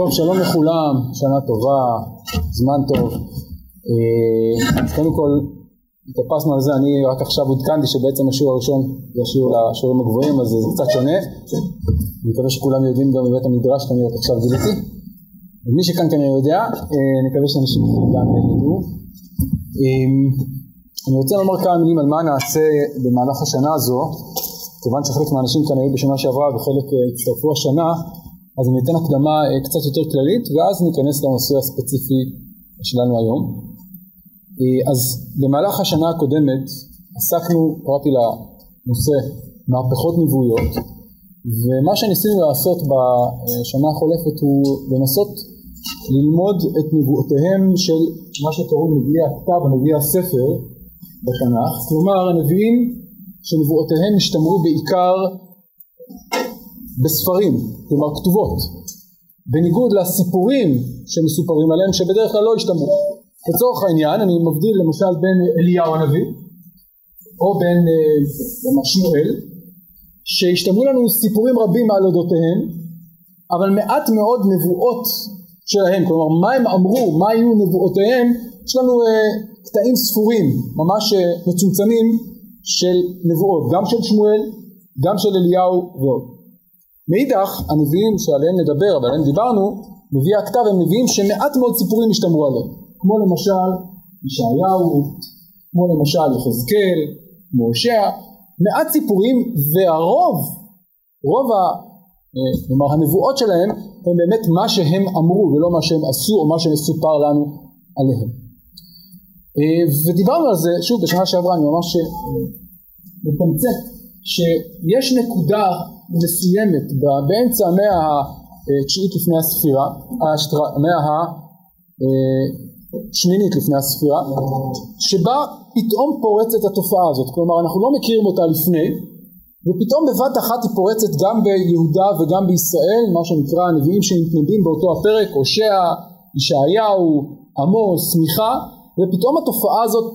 טוב, שלום לכולם, שנה טובה, זמן טוב. אה, אז קודם כל, התאפסנו על זה, אני רק עכשיו עודכנתי שבעצם השיעור הראשון זה השיעור לשיעורים הגבוהים, אז זה קצת שונה. אני מקווה שכולם יודעים גם בבית המדרש, כנראה עכשיו גיליתי. ומי שכאן כנראה יודע, אה, אני מקווה שאנשים גם ידעו. אה, אני רוצה לומר כמה מילים על מה נעשה במהלך השנה הזו, כיוון שחלק מהאנשים כאן היו בשנה שעברה וחלק הצטרפו השנה, אז אני אתן הקדמה אה, קצת יותר כללית ואז ניכנס לנושא הספציפי שלנו היום. אה, אז במהלך השנה הקודמת עסקנו, קראתי לנושא מהפכות נבואיות ומה שניסינו לעשות בשנה החולפת הוא לנסות ללמוד את נבואותיהם של מה שקוראים נביאי הכתב ונביאי הספר בתנ"ך, כלומר הנביאים שנבואותיהם השתמרו בעיקר בספרים, כלומר כתובות, בניגוד לסיפורים שמסופרים עליהם שבדרך כלל לא השתמרו. לצורך העניין אני מבדיל למשל בין אליהו הנביא או בין אה, שמואל שהשתמרו לנו סיפורים רבים על אודותיהם אבל מעט מאוד נבואות שלהם, כלומר מה הם אמרו, מה היו נבואותיהם, יש לנו אה, קטעים ספורים, ממש אה, מצומצמים של נבואות, גם של שמואל, גם של אליהו ועוד. מאידך הנביאים שעליהם נדבר אבל עליהם דיברנו נביאי הכתב הם נביאים שמעט מאוד סיפורים השתמרו עליהם. כמו למשל ישעיהו כמו למשל יחזקאל כמו הושע מעט סיפורים והרוב רוב ה, כלומר הנבואות שלהם הם באמת מה שהם אמרו ולא מה שהם עשו או מה שמסופר לנו עליהם. ודיברנו על זה שוב בשנה שעברה אני ממש מתמצת שיש נקודה מסוימת. באמצע המאה התשיעית לפני הספירה, המאה השמינית לפני הספירה, שבה פתאום פורצת התופעה הזאת, כלומר אנחנו לא מכירים אותה לפני, ופתאום בבת אחת היא פורצת גם ביהודה וגם בישראל, מה שנקרא הנביאים שמתנדים באותו הפרק, הושע, ישעיהו, עמוס, מיכה, ופתאום התופעה הזאת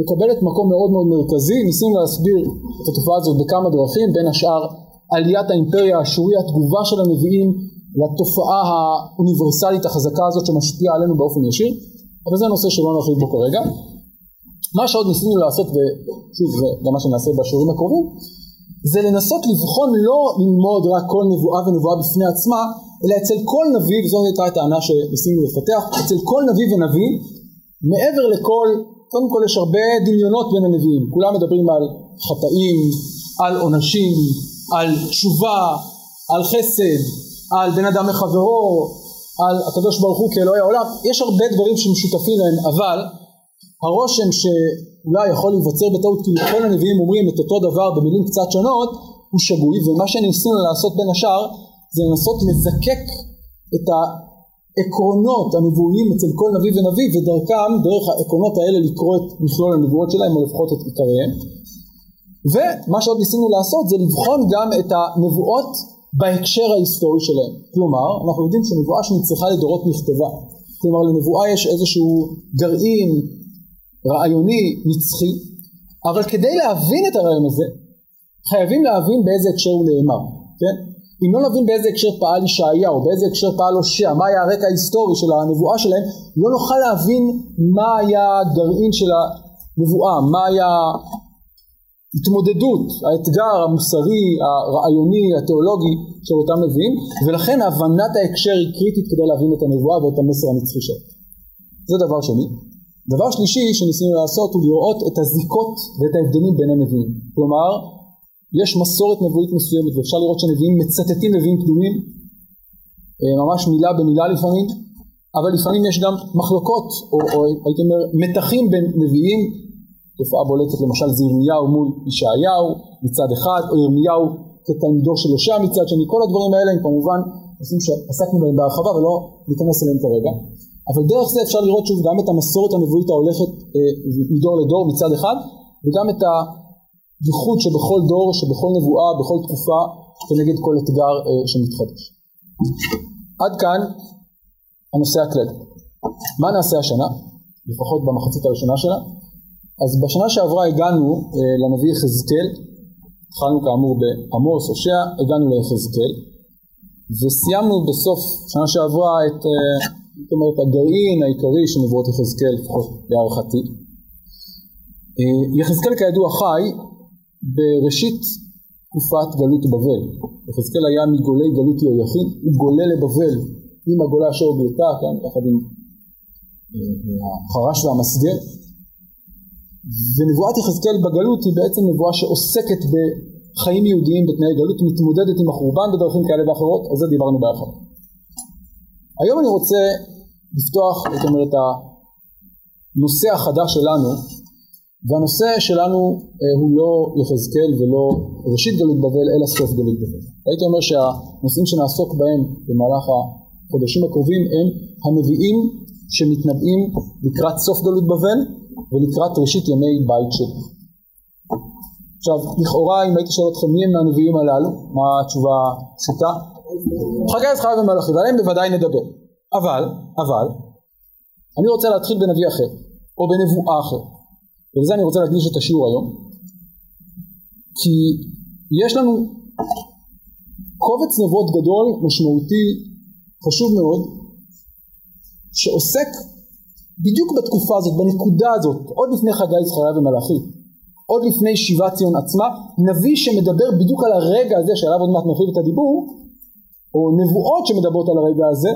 מקבלת מקום מאוד מאוד מרכזי, ניסינו להסביר את התופעה הזאת בכמה דרכים, בין השאר עליית האימפריה האשורי, התגובה של הנביאים לתופעה האוניברסלית החזקה הזאת שמשפיעה עלינו באופן ישיר, אבל זה נושא שלא נרחיב בו כרגע. מה שעוד ניסינו לעשות, ושוב זה גם מה שנעשה בשיעורים הקרובים, זה לנסות לבחון לא ללמוד רק כל נבואה ונבואה בפני עצמה, אלא אצל כל נביא, וזאת הייתה הטענה שניסינו לפתח, אצל כל נביא ונביא, מעבר לכל, קודם כל יש הרבה דמיונות בין הנביאים, כולם מדברים על חטאים, על עונשים, על תשובה, על חסד, על בן אדם לחברו, על הקדוש ברוך הוא כאלוהי העולם, יש הרבה דברים שמשותפים להם, אבל הרושם שאולי יכול להיווצר בטעות כי כל הנביאים אומרים את אותו דבר במילים קצת שונות הוא שגוי ומה שניסינו לעשות בין השאר זה לנסות לזקק את העקרונות הנבואיים אצל כל נביא ונביא ודרכם דרך העקרונות האלה לקרוא את מכלול הנבואות שלהם או לפחות את עיקריהם ומה שעוד ניסינו לעשות זה לבחון גם את הנבואות בהקשר ההיסטורי שלהם. כלומר, אנחנו יודעים שנבואה שנצרכה לדורות נכתבה. כלומר, לנבואה יש איזשהו גרעין רעיוני נצחי, אבל כדי להבין את הרעיון הזה, חייבים להבין באיזה הקשר הוא נאמר, כן? אם לא נבין באיזה הקשר פעל ישעיהו, באיזה הקשר פעל הושע, מה היה הרקע ההיסטורי של הנבואה שלהם, לא נוכל להבין מה היה הגרעין של הנבואה, מה היה התמודדות, האתגר המוסרי, הרעיוני, התיאולוגי של אותם נביאים ולכן הבנת ההקשר היא קריטית כדי להבין את הנבואה ואת המסר הנצחי שלו. זה דבר שני. דבר שלישי שניסינו לעשות הוא לראות את הזיקות ואת ההבדלים בין הנביאים. כלומר, יש מסורת נבואית מסוימת ואפשר לראות שנביאים מצטטים נביאים קדומים, אה, ממש מילה במילה לפעמים, אבל לפעמים יש גם מחלוקות או, או הייתי אומר מתחים בין נביאים תופעה בולטת למשל זה ירמיהו מול ישעיהו מצד אחד, או ירמיהו כתלמידו של הושע מצד שני, כל הדברים האלה הם כמובן נושאים שעסקנו בהם בהרחבה ולא ניכנס אליהם כרגע, אבל דרך זה אפשר לראות שוב גם את המסורת הנבואית ההולכת אה, מדור לדור מצד אחד, וגם את הייחוד שבכל דור, שבכל נבואה, בכל תקופה, כנגד כל אתגר אה, שמתחדש. עד כאן הנושא הכללי. מה נעשה השנה, לפחות במחצית הראשונה שלה? אז בשנה שעברה הגענו אה, לנביא יחזקאל, התחלנו כאמור בעמוס, הושע, הגענו ליחזקאל, וסיימנו בסוף שנה שעברה את, אה, זאת אומרת, הגרעין העיקרי של נבואות יחזקאל, לפחות להערכתי. אה, יחזקאל כידוע חי בראשית תקופת גלות בבל. יחזקאל היה מגולי גלות יהויכין, הוא גולה לבבל עם הגולה אשר גלתה, כן, יחד עם החרש והמסגר. ונבואת יחזקאל בגלות היא בעצם נבואה שעוסקת בחיים יהודיים בתנאי גלות, מתמודדת עם החורבן בדרכים כאלה ואחרות, על זה דיברנו באחר. היום אני רוצה לפתוח, זאת אומרת, הנושא החדש שלנו, והנושא שלנו אה, הוא לא יחזקאל ולא ראשית גלות בבל, אלא סוף גלות בבל. הייתי אומר שהנושאים שנעסוק בהם במהלך החודשים הקרובים הם הנביאים שמתנבאים לקראת סוף גלות בבל ולקראת ראשית ימי בית שלי. עכשיו, לכאורה אם הייתי שואל אתכם מי הם הנביאים הללו, מה התשובה הפשוטה? חגי זכר ומלאכי, ועליהם בוודאי נדבר. אבל, אבל, אני רוצה להתחיל בנביא אחר, או בנבואה אחרת. ולזה אני רוצה להקדיש את השיעור היום, כי יש לנו קובץ נבואות גדול, משמעותי, חשוב מאוד, שעוסק בדיוק בתקופה הזאת, בנקודה הזאת, עוד לפני חגי זכריה ומלאכי, עוד לפני שיבת ציון עצמה, נביא שמדבר בדיוק על הרגע הזה שעליו עוד מעט נרחיב את הדיבור, או נבואות שמדברות על הרגע הזה,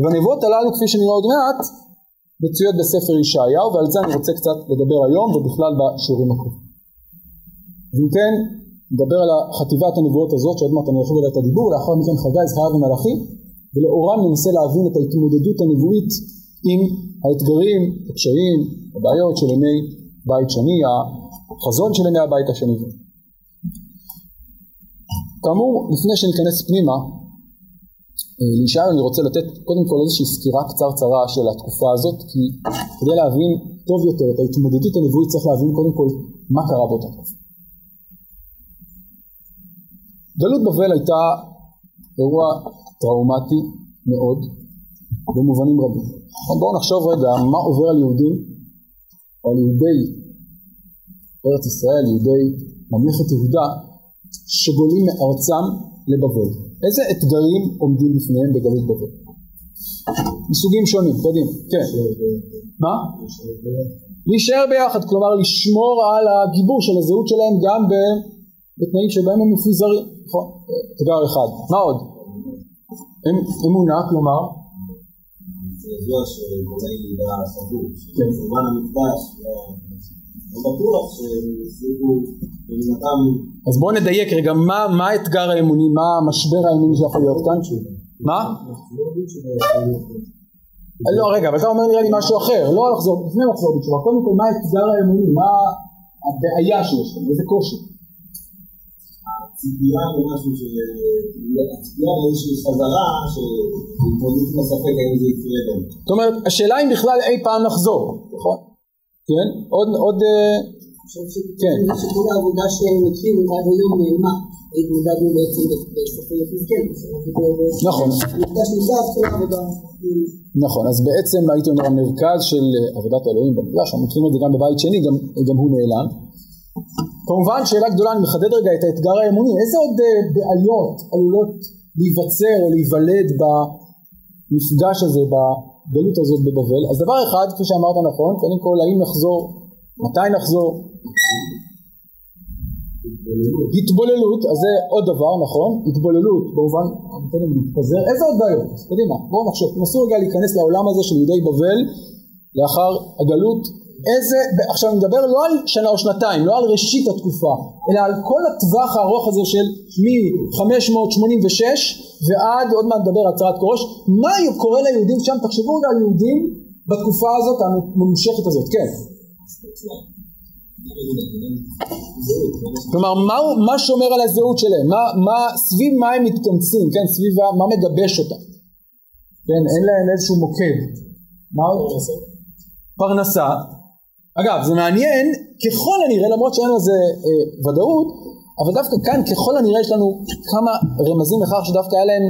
והנבואות הללו כפי שנראה עוד מעט, מצויות בספר ישעיהו, ועל זה אני רוצה קצת לדבר היום ובכלל בשיעורים הקרובים. ואם כן, נדבר על חטיבת הנבואות הזאת, שעוד מעט אני ארחיב עליה את הדיבור, לאחר מכן חגי, זכריה ומלאכי, ולאורם ננסה להבין את ההתמודדות הנבואית עם האתגרים, הקשיים, הבעיות של ימי בית שני, החזון של ימי הבית השני. כאמור, לפני שניכנס פנימה, אה, לישעיהו אני רוצה לתת קודם כל איזושהי סקירה קצרצרה של התקופה הזאת, כי כדי להבין טוב יותר את ההתמודדות הנבואית צריך להבין קודם כל מה קרה באותה תקופה. גלות בבל הייתה אירוע טראומטי מאוד במובנים רבים. בואו נחשוב רגע מה עובר על יהודים, או על יהודי ארץ ישראל, יהודי ממלכת יהודה, שגולים מארצם לבבל. איזה אתגרים עומדים בפניהם בגלות בבל? מסוגים שונים, קדימה, כן. מה? להישאר ביחד, כלומר לשמור על הגיבוש, על הזהות שלהם גם בתנאים שבהם הם מפוזרים, נכון? אתגר אחד. מה עוד? אמונה, כלומר? זה ידוע יהודה סבור, שבזמן המקדש, לא בטוח שהם הצליחו במינתם... אז בואו נדייק רגע, מה, מה האתגר האמוני, מה המשבר האמוני שיכול להיות כאן? מה? לא רגע, אבל אתה אומר נראה לי משהו אחר, לא לחזור, לפני לחזור בתשובה, קודם כל מה האתגר האמוני, מה הבעיה שיש לנו, איזה קושי? ציפייה למשהו של... הציפייה לאיזושהי חזרה שמתמודדת עם הספק האם זה יקרה בהם. זאת אומרת, השאלה אם בכלל אי פעם נחזור, נכון? כן? עוד, עוד... כן. שכל העבודה שהם הכירו עד היום נעלמה. התמודדנו בעצם בספר יחזקאל. נכון. נכון, אז בעצם הייתי אומר המרכז של עבודת האלוהים במקדש, אנחנו מכירים את זה גם בבית שני, גם, גם הוא נעלם. כמובן שאלה גדולה, אני מחדד רגע את האתגר האמוני, איזה עוד בעיות עלולות להיווצר או להיוולד במפגש הזה, בגלות הזאת בבבל? אז דבר אחד, כפי שאמרת נכון, קודם כל האם נחזור, מתי נחזור? התבוללות, אז זה עוד דבר, נכון? התבוללות, במובן, קודם להתפזר, איזה עוד בעיות? קדימה, בואו נחשוב, תנסו רגע להיכנס לעולם הזה של יהודי בבל לאחר הגלות איזה, עכשיו אני מדבר לא על שנה או שנתיים, לא על ראשית התקופה, אלא על כל הטווח הארוך הזה של מ-586 ועד, עוד מעט נדבר על הצהרת כורש, מה קורה ליהודים שם, תחשבו על יהודים בתקופה הזאת הממושכת הזאת, כן. כלומר, מה, מה שומר על הזהות שלהם? מה, מה, סביב מה הם מתכנסים, כן? סביב מה מגבש אותם? כן, אין להם איזשהו מוקד. מה עוד? פרנסה. אגב, זה מעניין, ככל הנראה, למרות שאין לזה אה, ודאות, אבל דווקא כאן ככל הנראה יש לנו כמה רמזים לכך שדווקא היה להם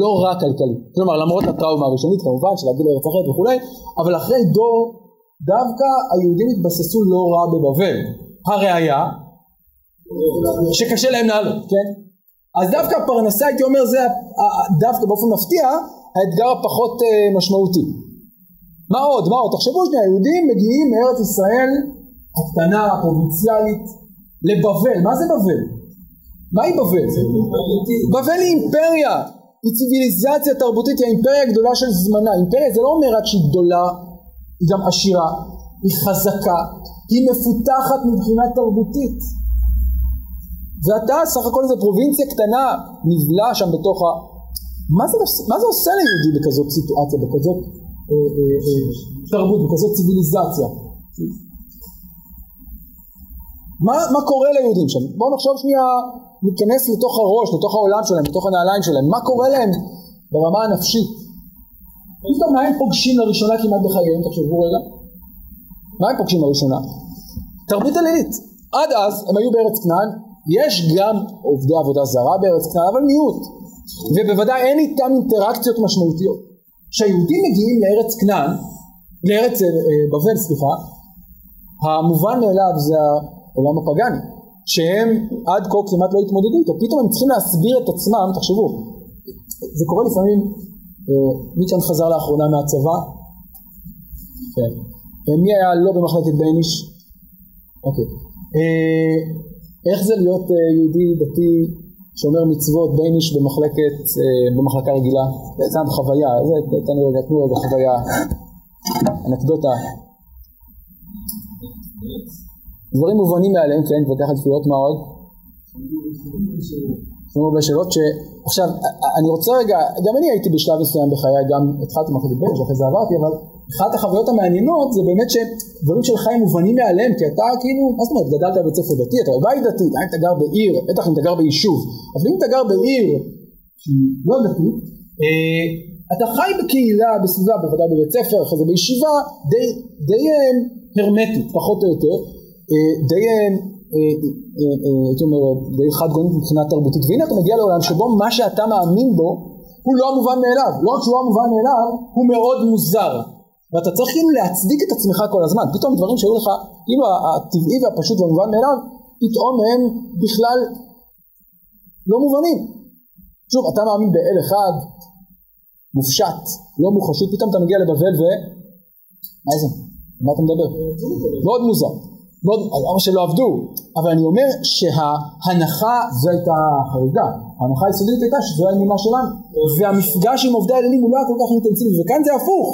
לא רק כלכלי. כלומר, למרות הטראומה הראשונית כמובן, של להגיד לארץ אחרת וכולי, אבל אחרי דור דווקא היהודים התבססו לא רע בבבל. הראיה שקשה להם לעלות, כן? אז דווקא הפרנסה הייתי אומר זה דווקא באופן מפתיע האתגר הפחות אה, משמעותי. מה עוד? מה עוד? תחשבו שנייה, היהודים מגיעים מארץ ישראל הקטנה, הפרובינציאלית, לבבל. מה זה בבל? מהי בבל? בבל היא אימפריה, היא ציוויליזציה תרבותית, היא האימפריה הגדולה של זמנה. אימפריה זה לא אומר רק שהיא גדולה, היא גם עשירה, היא חזקה, היא מפותחת מבחינה תרבותית. ואתה סך הכל איזה פרובינציה קטנה נבלע שם בתוך ה... מה זה, מה זה עושה ליהודי בכזאת סיטואציה, בכזאת תרבות, בכזאת ציוויליזציה? מה, מה קורה ליהודים שם? בואו נחשוב שנייה, ניכנס לתוך הראש, לתוך העולם שלהם, לתוך הנעליים שלהם, מה קורה להם ברמה הנפשית? פתאום מה הם פוגשים לראשונה כמעט בחייהם, תחשבו רגע? מה הם פוגשים לראשונה? תרבות אלילית. עד אז הם היו בארץ כנען, יש גם עובדי עבודה זרה בארץ כנען, אבל מיעוט. ובוודאי אין איתם אינטראקציות משמעותיות. כשהיהודים מגיעים לארץ כנען, לארץ אה, בבל סליחה, המובן מאליו זה העולם הפגאני, שהם עד כה כמעט לא התמודדו איתו, פתאום הם צריכים להסביר את עצמם, תחשבו, זה קורה לפעמים, אה, מי כאן חזר לאחרונה מהצבא? כן. מי היה לא במחלקת בייניש? אוקיי. אה, איך זה להיות אה, יהודי דתי שומר מצוות בייניש במחלקת, במחלקה רגילה? סתם חוויה, זה תנו רגע, תנו רגע חוויה, אנקדוטה. דברים מובנים מאליהם, כן, וככה תפילות מה עוד? לנו הרבה שאלות ש... עכשיו, אני רוצה רגע, גם אני הייתי בשלב מסוים בחיי, גם התחלתי מחלקת בן, שאחרי זה עברתי, אבל אחת החוויות המעניינות זה באמת שדברים שלך הם מובנים מאליהם, כי אתה כאילו, מה זאת אומרת, גדלת בבית ספר דתי, אתה בבית דתי, אם אתה גר בעיר, בטח אם אתה גר ביישוב, אבל אם אתה גר בעיר שהיא לא דתית, אה, אתה חי בקהילה, בסביבה, בוודאי בבית ספר, אחרי זה בישיבה, די, די אה, הרמטית, פחות או יותר, אה, די, הייתי אומר, די חד גונית מבחינה תרבותית, והנה אתה מגיע לעולם שבו מה שאתה מאמין בו הוא לא המובן מאליו, לא רק שהוא המובן מאליו, הוא מאוד מוזר, ואתה צריך כאילו להצדיק את עצמך כל הזמן, פתאום דברים שהיו לך, כאילו הטבעי והפשוט והמובן מאליו, פתאום הם בכלל לא מובנים. שוב, אתה מאמין באל אחד, מופשט, לא מוחשי, פתאום אתה מגיע לבבל ו... מה זה? מה אתה מדבר? מאוד מוזר. מאוד, למה שלא עבדו, אבל אני אומר שההנחה זו הייתה חריגה, ההנחה היסודית הייתה שזו האמונה שלנו, והמפגש עם עובדי האלילים הוא לא היה כל כך אינטנסיבי, וכאן זה הפוך,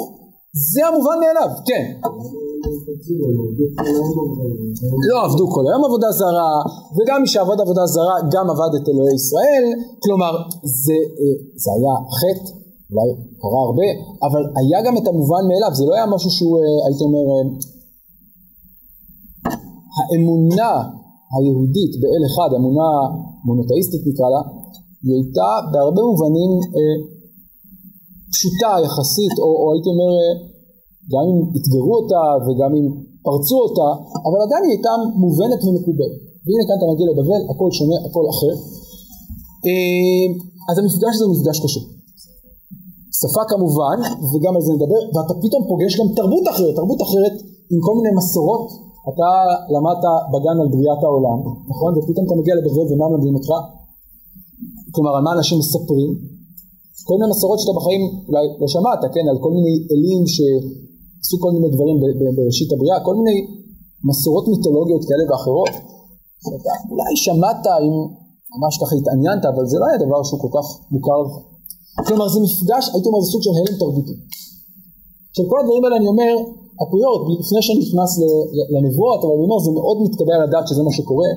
זה המובן מאליו, כן. לא עבדו כל היום עבודה זרה, וגם מי שעבד עבודה זרה גם עבד את אלוהי ישראל, כלומר זה, אה, זה היה חטא, אולי קרה הרבה, אבל היה גם את המובן מאליו, זה לא היה משהו שהוא, אה, הייתי אומר, אה, האמונה היהודית באל אחד, אמונה מונותאיסטית נקרא לה, היא הייתה בהרבה מובנים פשוטה יחסית, או, או הייתי אומר, אה, גם אם אתגרו אותה וגם אם פרצו אותה, אבל עדיין היא הייתה מובנת ומקובלת. והנה כאן אתה מגיע לבבל, הכל שונה, הכל אחר. אה, אז המפגש הזה הוא מפגש קשה. שפה כמובן, וגם על זה נדבר, ואתה פתאום פוגש גם תרבות אחרת, תרבות אחרת עם כל מיני מסורות אתה למדת בגן על בריאת העולם, נכון? ופתאום אתה מגיע לבבל ומה מלמדים אותך? כלומר, על מה אנשים מספרים? כל מיני מסורות שאתה בחיים אולי לא שמעת, כן? על כל מיני אלים שעשו כל מיני דברים בראשית הבריאה, כל מיני מסורות מיתולוגיות כאלה ואחרות. אולי שמעת אם ממש ככה התעניינת, אבל זה לא היה דבר שהוא כל כך מוכר. כלומר, זה מפגש, הייתי אומר, זה סוג של הלם תרבותי. עכשיו, כל הדברים האלה אני אומר, אפריורית, לפני שאני נכנס לנבואות, אבל אני אומר, זה מאוד מתקבל על הדעת שזה מה שקורה,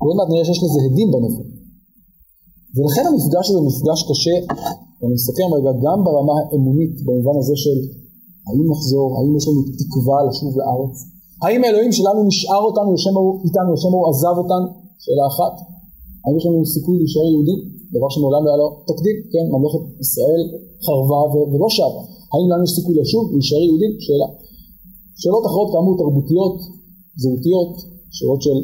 ועוד מעט נראה שיש לזה הדים בנבואות. ולכן המפגש הזה מפגש קשה, ואני מסכם רגע, גם ברמה האמונית, במובן הזה של האם נחזור, האם יש לנו תקווה לשוב לארץ, האם האלוהים שלנו נשאר אותנו לשם הוא, איתנו, לשם הוא עזב אותנו, שאלה אחת, האם יש לנו סיכוי להישאר יהודים, דבר שמעולם לא היה לו תקדים, כן, ממלכת ישראל חרבה ולא שבה, האם לנו יש סיכוי לשוב, להישאר יהודים, שאלה. שאלות אחרות כאמור תרבותיות, זהותיות, שאלות של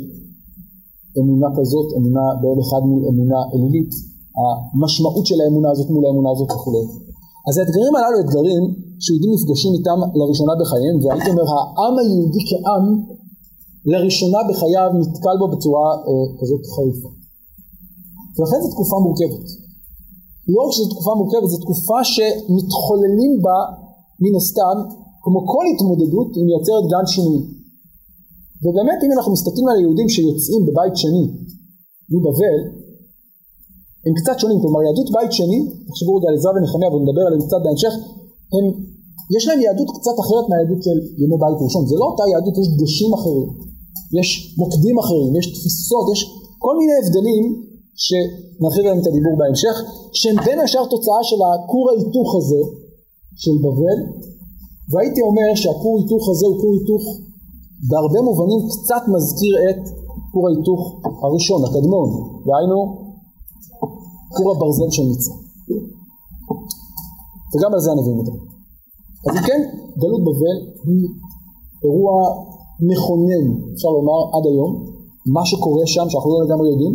אמונה כזאת, אמונה בעוד אחד מול אמונה אלילית, המשמעות של האמונה הזאת מול האמונה הזאת וכולי. אז האתגרים הללו אתגרים שיהודים נפגשים איתם לראשונה בחייהם, והייתי אומר העם היהודי כעם לראשונה בחייו נתקל בו בצורה אה, כזאת חריפה. ולכן זו תקופה מורכבת. לא רק שזו תקופה מורכבת, זו תקופה שמתחוללים בה מן הסתם, כמו כל התמודדות, היא מייצרת גם שינויים. ובאמת אם אנחנו מסתכלים על היהודים שיוצאים בבית שני מבבל, הם קצת שונים, כלומר יהדות בית שני, תחשבו רגע על עזרא ונחמיה ונדבר עליהם קצת בהמשך, הם, יש להם יהדות קצת אחרת מהיהדות של ימי בית ראשון, זה לא אותה יהדות, יש דגשים אחרים, יש מוקדים אחרים, יש תפיסות, יש כל מיני הבדלים שנרחיב עליהם את הדיבור בהמשך, שהם בין השאר תוצאה של הכור ההיתוך הזה של בבל, והייתי אומר שהכור היתוך הזה הוא כור היתוך בהרבה מובנים קצת מזכיר את כור ההיתוך הראשון, הקדמון, דהיינו כור הברזל של מצרים. וגם על זה הנביא מדבר. אז אם כן, גלות בבל היא אירוע מכונן, אפשר לומר, עד היום. מה שקורה שם, שאנחנו לא לגמרי יודעים,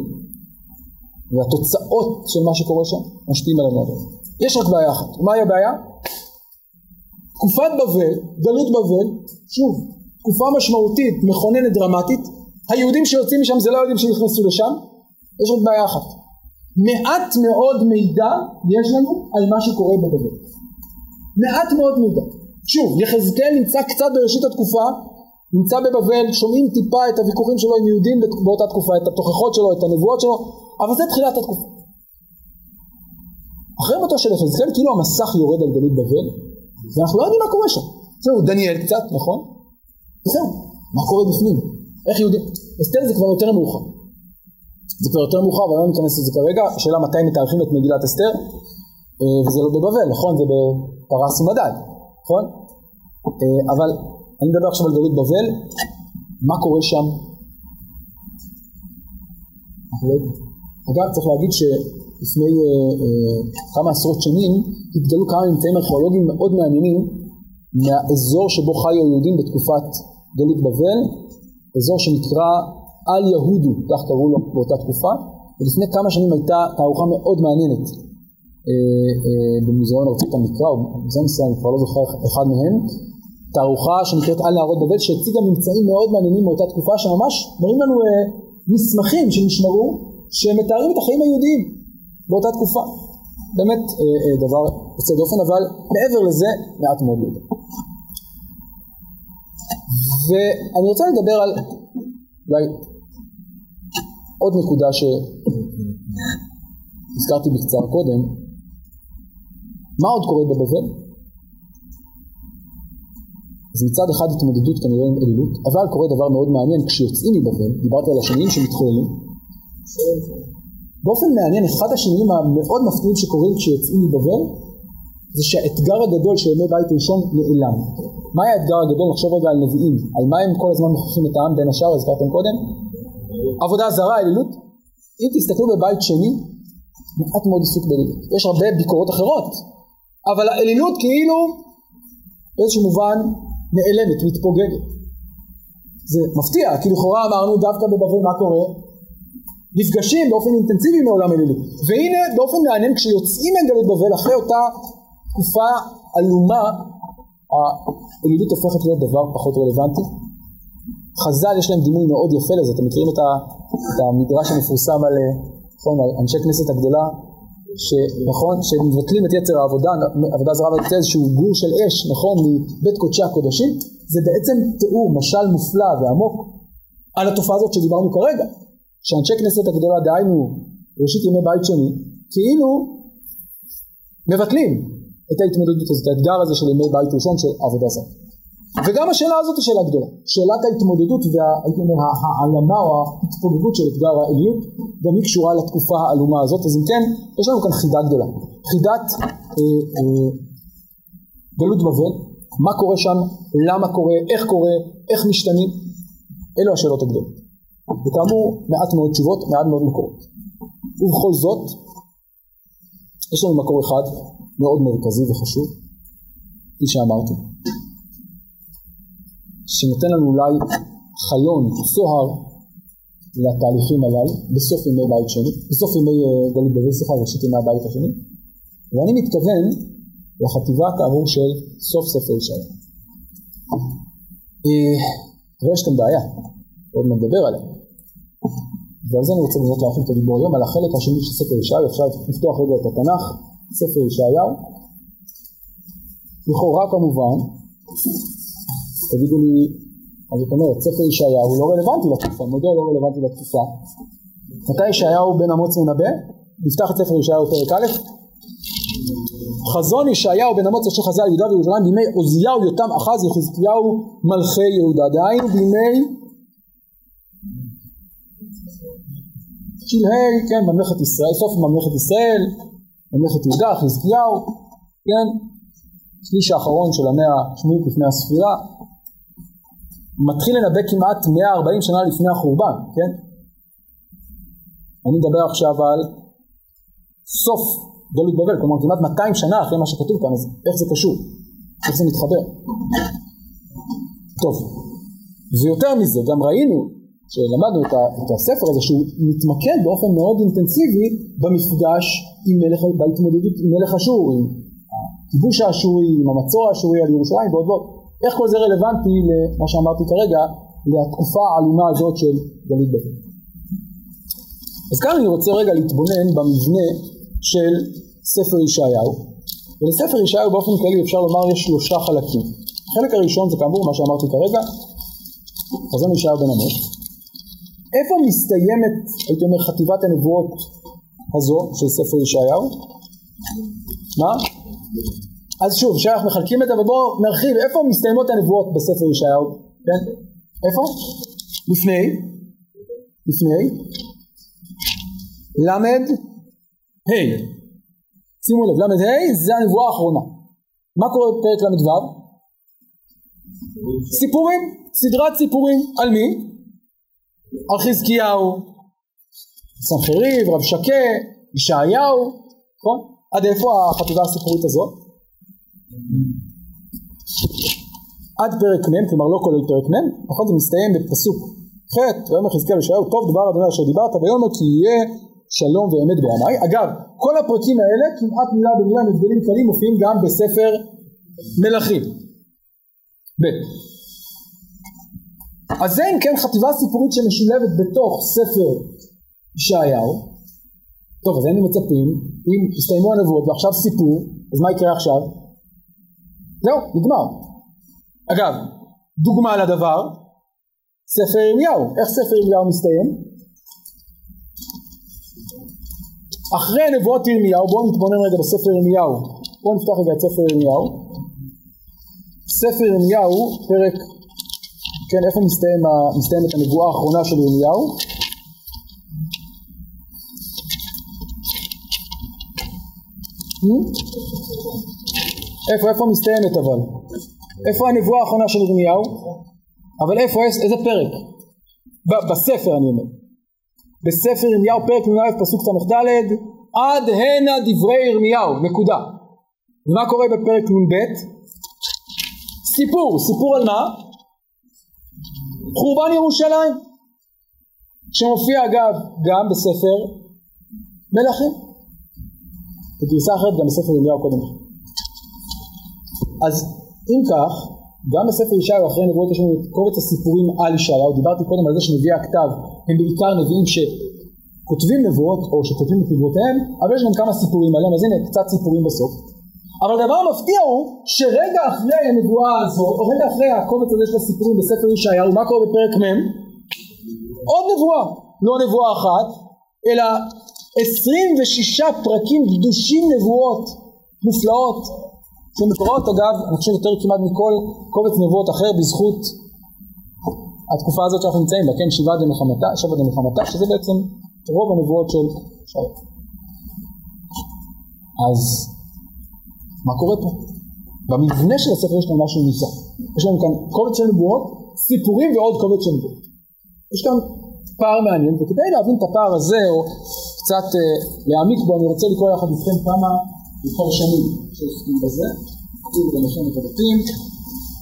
והתוצאות של מה שקורה שם משפיעים על הנביא. יש רק בעיה אחת. מהי הבעיה? תקופת בבל, גלות בבל, שוב, תקופה משמעותית, מכוננת, דרמטית, היהודים שיוצאים משם זה לא היהודים שנכנסו לשם, יש רק בעיה אחת. מעט מאוד מידע יש לנו על מה שקורה בבבל. מעט מאוד מידע. שוב, יחזקאל נמצא קצת בראשית התקופה, נמצא בבבל, שומעים טיפה את הוויכוחים שלו עם יהודים באותה תקופה, את התוכחות שלו, את הנבואות שלו, אבל זה תחילת התקופה. אחרי מותו של יחזקאל, כאילו המסך יורד על גלות בבל, ואנחנו לא יודעים מה קורה שם. זהו, דניאל קצת, נכון? וזהו, מה קורה בפנים? איך יהודים? אסתר זה כבר יותר מאוחר. זה כבר יותר מאוחר, אבל לא ניכנס לזה כרגע. השאלה מתי מתארחים את מגילת אסתר, אה, וזה לא בבבל, נכון? זה בפרס ומדד, נכון? אה, אבל אני מדבר עכשיו על גלות בבל, מה קורה שם? לא אגב, צריך להגיד שלפני אה, כמה עשרות שנים התגלו כמה ממצאים ארכיאולוגיים מאוד מעניינים מהאזור שבו חיו היהודים בתקופת גלות בבל, אזור שנקרא על יהודו, כך קראו לו באותה תקופה, ולפני כמה שנים הייתה תערוכה מאוד מעניינת אה, אה, במוזיאון ארצות המקרא, או במוזיאון ישראל, אני כבר לא זוכר אחד מהם, תערוכה שנקראת על נהרות בבל, שהציגה ממצאים מאוד מעניינים מאותה תקופה, שממש מראים לנו אה, מסמכים שנשמרו, שמתארים את החיים היהודיים באותה תקופה. באמת דבר יוצא דופן, אבל מעבר לזה, מעט מאוד ידע. ואני רוצה לדבר על אולי עוד נקודה שהזכרתי בקצרה קודם, מה עוד קורה בבבל? אז מצד אחד התמודדות כנראה עם אלילות, אבל קורה דבר מאוד מעניין, כשיוצאים מבבל, דיברתי על השינויים שמתחוללים, באופן מעניין, אחד השינויים המאוד מפתיעים שקורים כשיוצאים מבבל, זה שהאתגר הגדול של ימי בית ראשון נעלם. מה היה האתגר הגדול? נחשוב רגע על נביאים. על מה הם כל הזמן מוכיחים את העם בין השאר, הזכרתם קודם? עבודה זרה, אלילות. אם תסתכלו בבית שני, מעט מאוד עיסוק באלילות. יש הרבה ביקורות אחרות, אבל האלילות כאילו באיזשהו מובן נעלמת, מתפוגגת. זה מפתיע, כי לכאורה אמרנו דווקא בבבל מה קורה? נפגשים באופן אינטנסיבי מעולם אלילות. והנה באופן מעניין כשיוצאים מגלות בבל אחרי אותה תקופה עלומה, האלילות הופכת להיות דבר פחות רלוונטי. חז"ל יש להם דימוי מאוד יפה לזה, אתם מכירים את, את המדרש המפורסם על, נכון, על אנשי כנסת הגדולה שנכון, שמבטלים את יצר העבודה, עבודה זרה ויוצא איזשהו גור של אש, נכון, מבית קודשי הקודשים, זה בעצם תיאור, משל מופלא ועמוק על התופעה הזאת שדיברנו כרגע, שאנשי כנסת הגדולה, דהיינו ראשית ימי בית שני, כאילו מבטלים את ההתמודדות הזאת, האתגר הזה של ימי בית ראשון של עבודה זרה. וגם השאלה הזאת היא שאלה גדולה, שאלת ההתמודדות והייתי אומר העלמה או ההתפוגגות של אתגר העיליות, גם היא קשורה לתקופה העלומה הזאת, אז אם כן, יש לנו כאן חידה גדולה, חידת אה, אה, גלות בבל, מה קורה שם, למה קורה, איך קורה, איך משתנים, אלו השאלות הגדולות. וכאמור, מעט מאוד תשובות, מעט מאוד מקורות. ובכל זאת, יש לנו מקור אחד מאוד מרכזי וחשוב, כפי שאמרתי, שנותן לנו אולי חיון, צוהר לתהליכים הללו בסוף ימי בית שני, בסוף ימי אה, גלות בבל, סליחה, ראשית ימי הבית השני, ואני מתכוון לחטיבה כאמור של סוף ספר ישעיה. אבל יש כאן בעיה, עוד נדבר עליה. ועל זה אני רוצה באמת להרחיב את הדיבור היום, על החלק השני של ספר ישעיהו, אפשר לפתוח רגע את התנ"ך, ספר ישעיהו. לכאורה כמובן, תגידו לי, אז זאת אומרת, ספר ישעיהו לא רלוונטי לתקופה, מדוע לא רלוונטי לתקופה? מתי ישעיהו בן אמוץ מנבא? נפתח את ספר ישעיהו פרק א', חזון ישעיהו בן אמוץ אשר חזה על יהודה וירושלים בימי עוזיהו יותם אחז יחזקיהו מלכי יהודה דהיינו בימי שלהי כן ממלכת ישראל סוף ממלכת ישראל ממלכת יהודה חזקיהו כן שליש האחרון של המאה השמינית לפני הספירה מתחיל לנבא כמעט 140 שנה לפני החורבן כן אני מדבר עכשיו על סוף גלות בבל, כלומר כמעט 200 שנה אחרי מה שכתוב כאן, אז איך זה קשור? איך זה מתחבר? טוב, ויותר מזה, גם ראינו, כשלמדנו את, את הספר הזה, שהוא מתמקד באופן מאוד אינטנסיבי במפגש עם מלך, בהתמודדות עם מלך אשור, עם הכיבוש האשורי, עם המצור האשורי על ירושלים ועוד ועוד. איך כל זה רלוונטי למה שאמרתי כרגע, לתקופה האלימה הזאת של גלות בבל. אז כאן אני רוצה רגע להתבונן במבנה של ספר ישעיהו, ולספר ישעיהו באופן כללי אפשר לומר יש שלושה חלקים. החלק הראשון זה כאמור מה שאמרתי כרגע, חזון ישעיהו בן עמוס. איפה מסתיימת, הייתי אומר, חטיבת הנבואות הזו של ספר ישעיהו? מה? אז שוב, שאנחנו מחלקים את זה, אבל בואו נרחיב, איפה מסתיימות הנבואות בספר ישעיהו? כן? איפה? לפני, לפני, למד ה' שימו לב, ל"ה זה הנבואה האחרונה. מה קורה בפרק ל"ו? סיפורים, סדרת סיפורים. על מי? על חזקיהו, סנחריב, רב שקה, ישעיהו, נכון? עד איפה החטיבה הסיפורית הזאת? עד פרק מ', כלומר לא כולל פרק מ', נכון? זה מסתיים בפסוק ח', ויאמר חזקיהו לישעיהו, טוב דבר אדוני אשר דיברת, ויאמר כי יהיה שלום ואמת בעיניי. אגב, כל הפרקים האלה, כמעט מילה במילה, מבדלים קלים, מופיעים גם בספר מלכים. ב. אז זה אם כן חטיבה סיפורית שמשולבת בתוך ספר ישעיהו. טוב, אז היינו מצפים, אם הסתיימו הנבואות ועכשיו סיפור, אז מה יקרה עכשיו? זהו, נגמר. אגב, דוגמה לדבר, ספר ירמיהו. איך ספר ירמיהו מסתיים? אחרי נבואות ירמיהו, בואו נתבונן רגע בספר ירמיהו, בואו נפתח רגע את ספר ירמיהו, ספר ירמיהו, פרק, כן, איפה מסתיים, מסתיימת הנבואה האחרונה של ירמיהו? Hmm? איפה, איפה מסתיימת אבל? איפה הנבואה האחרונה של ירמיהו? אבל איפה, איזה פרק? בספר אני אומר. בספר ירמיהו פרק נ"א פסוק ס"ד עד הנה דברי ירמיהו נקודה ומה קורה בפרק נ"ב? סיפור, סיפור על מה? חורבן ירושלים. שמופיע אגב גם בספר מלכים. בגרסה אחרת גם בספר ירמיהו קודם אז אם כך גם בספר ישעיהו אחרי נבואות יש לנו את קובץ הסיפורים על ישעיהו. דיברתי קודם על זה שנביאי הכתב הם בעיקר נביאים שכותבים נבואות או שכותבים את נבואותיהם, אבל יש גם כמה סיפורים עליהם, אז הנה קצת סיפורים בסוף. אבל הדבר המפתיע הוא שרגע אחרי הנבואה הזו, או רגע אחרי הקובץ הזה של הסיפורים בספר ישעיהו, מה קורה בפרק מ'? עוד נבואה, לא נבואה אחת, אלא 26 פרקים קדושים נבואות מופלאות שמקורות אגב, אני חושב יותר כמעט מכל קובץ נבואות אחר בזכות התקופה הזאת שאנחנו נמצאים בה, כן, שבעה דמלחמתה, שבע דמלחמתה, שזה בעצם רוב הנבואות של שאול. אז מה קורה פה? במבנה של הספר יש לנו משהו מוזר. יש לנו כאן קובץ של נבואות, סיפורים ועוד קובץ של נבואות. יש כאן פער מעניין, וכדי להבין את הפער הזה, או קצת אה, להעמיק בו, אני רוצה לקרוא יחד איתכם כמה מפרשנים שעוסקים בזה. ביניכם את הבתים.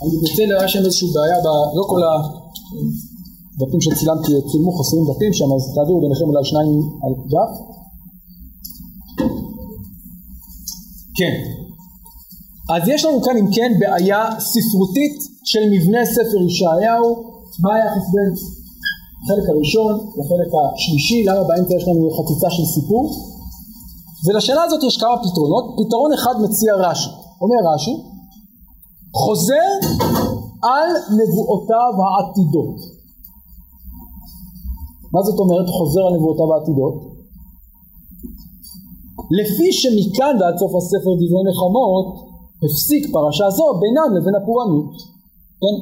אני מתנצל, היה שם איזושהי בעיה, ב... לא כל הדפים שצילמתי צילמו חסרים דפים שם, אז תעבירו ביניכם אולי שניים על דף. כן. אז יש לנו כאן אם כן בעיה ספרותית של מבנה ספר ישעיהו, מה היחס בין החלק הראשון לחלק השלישי, למה באמצע יש לנו חציצה של סיפור? ולשאלה הזאת יש כמה פתרונות, פתרון אחד מציע רש"י, אומר רש"י, חוזר על נבואותיו העתידות. מה זאת אומרת חוזר על נבואותיו העתידות? לפי שמכאן ועד סוף הספר דברי נחמות הפסיק פרשה זו בינם לבין הפורענות. כן?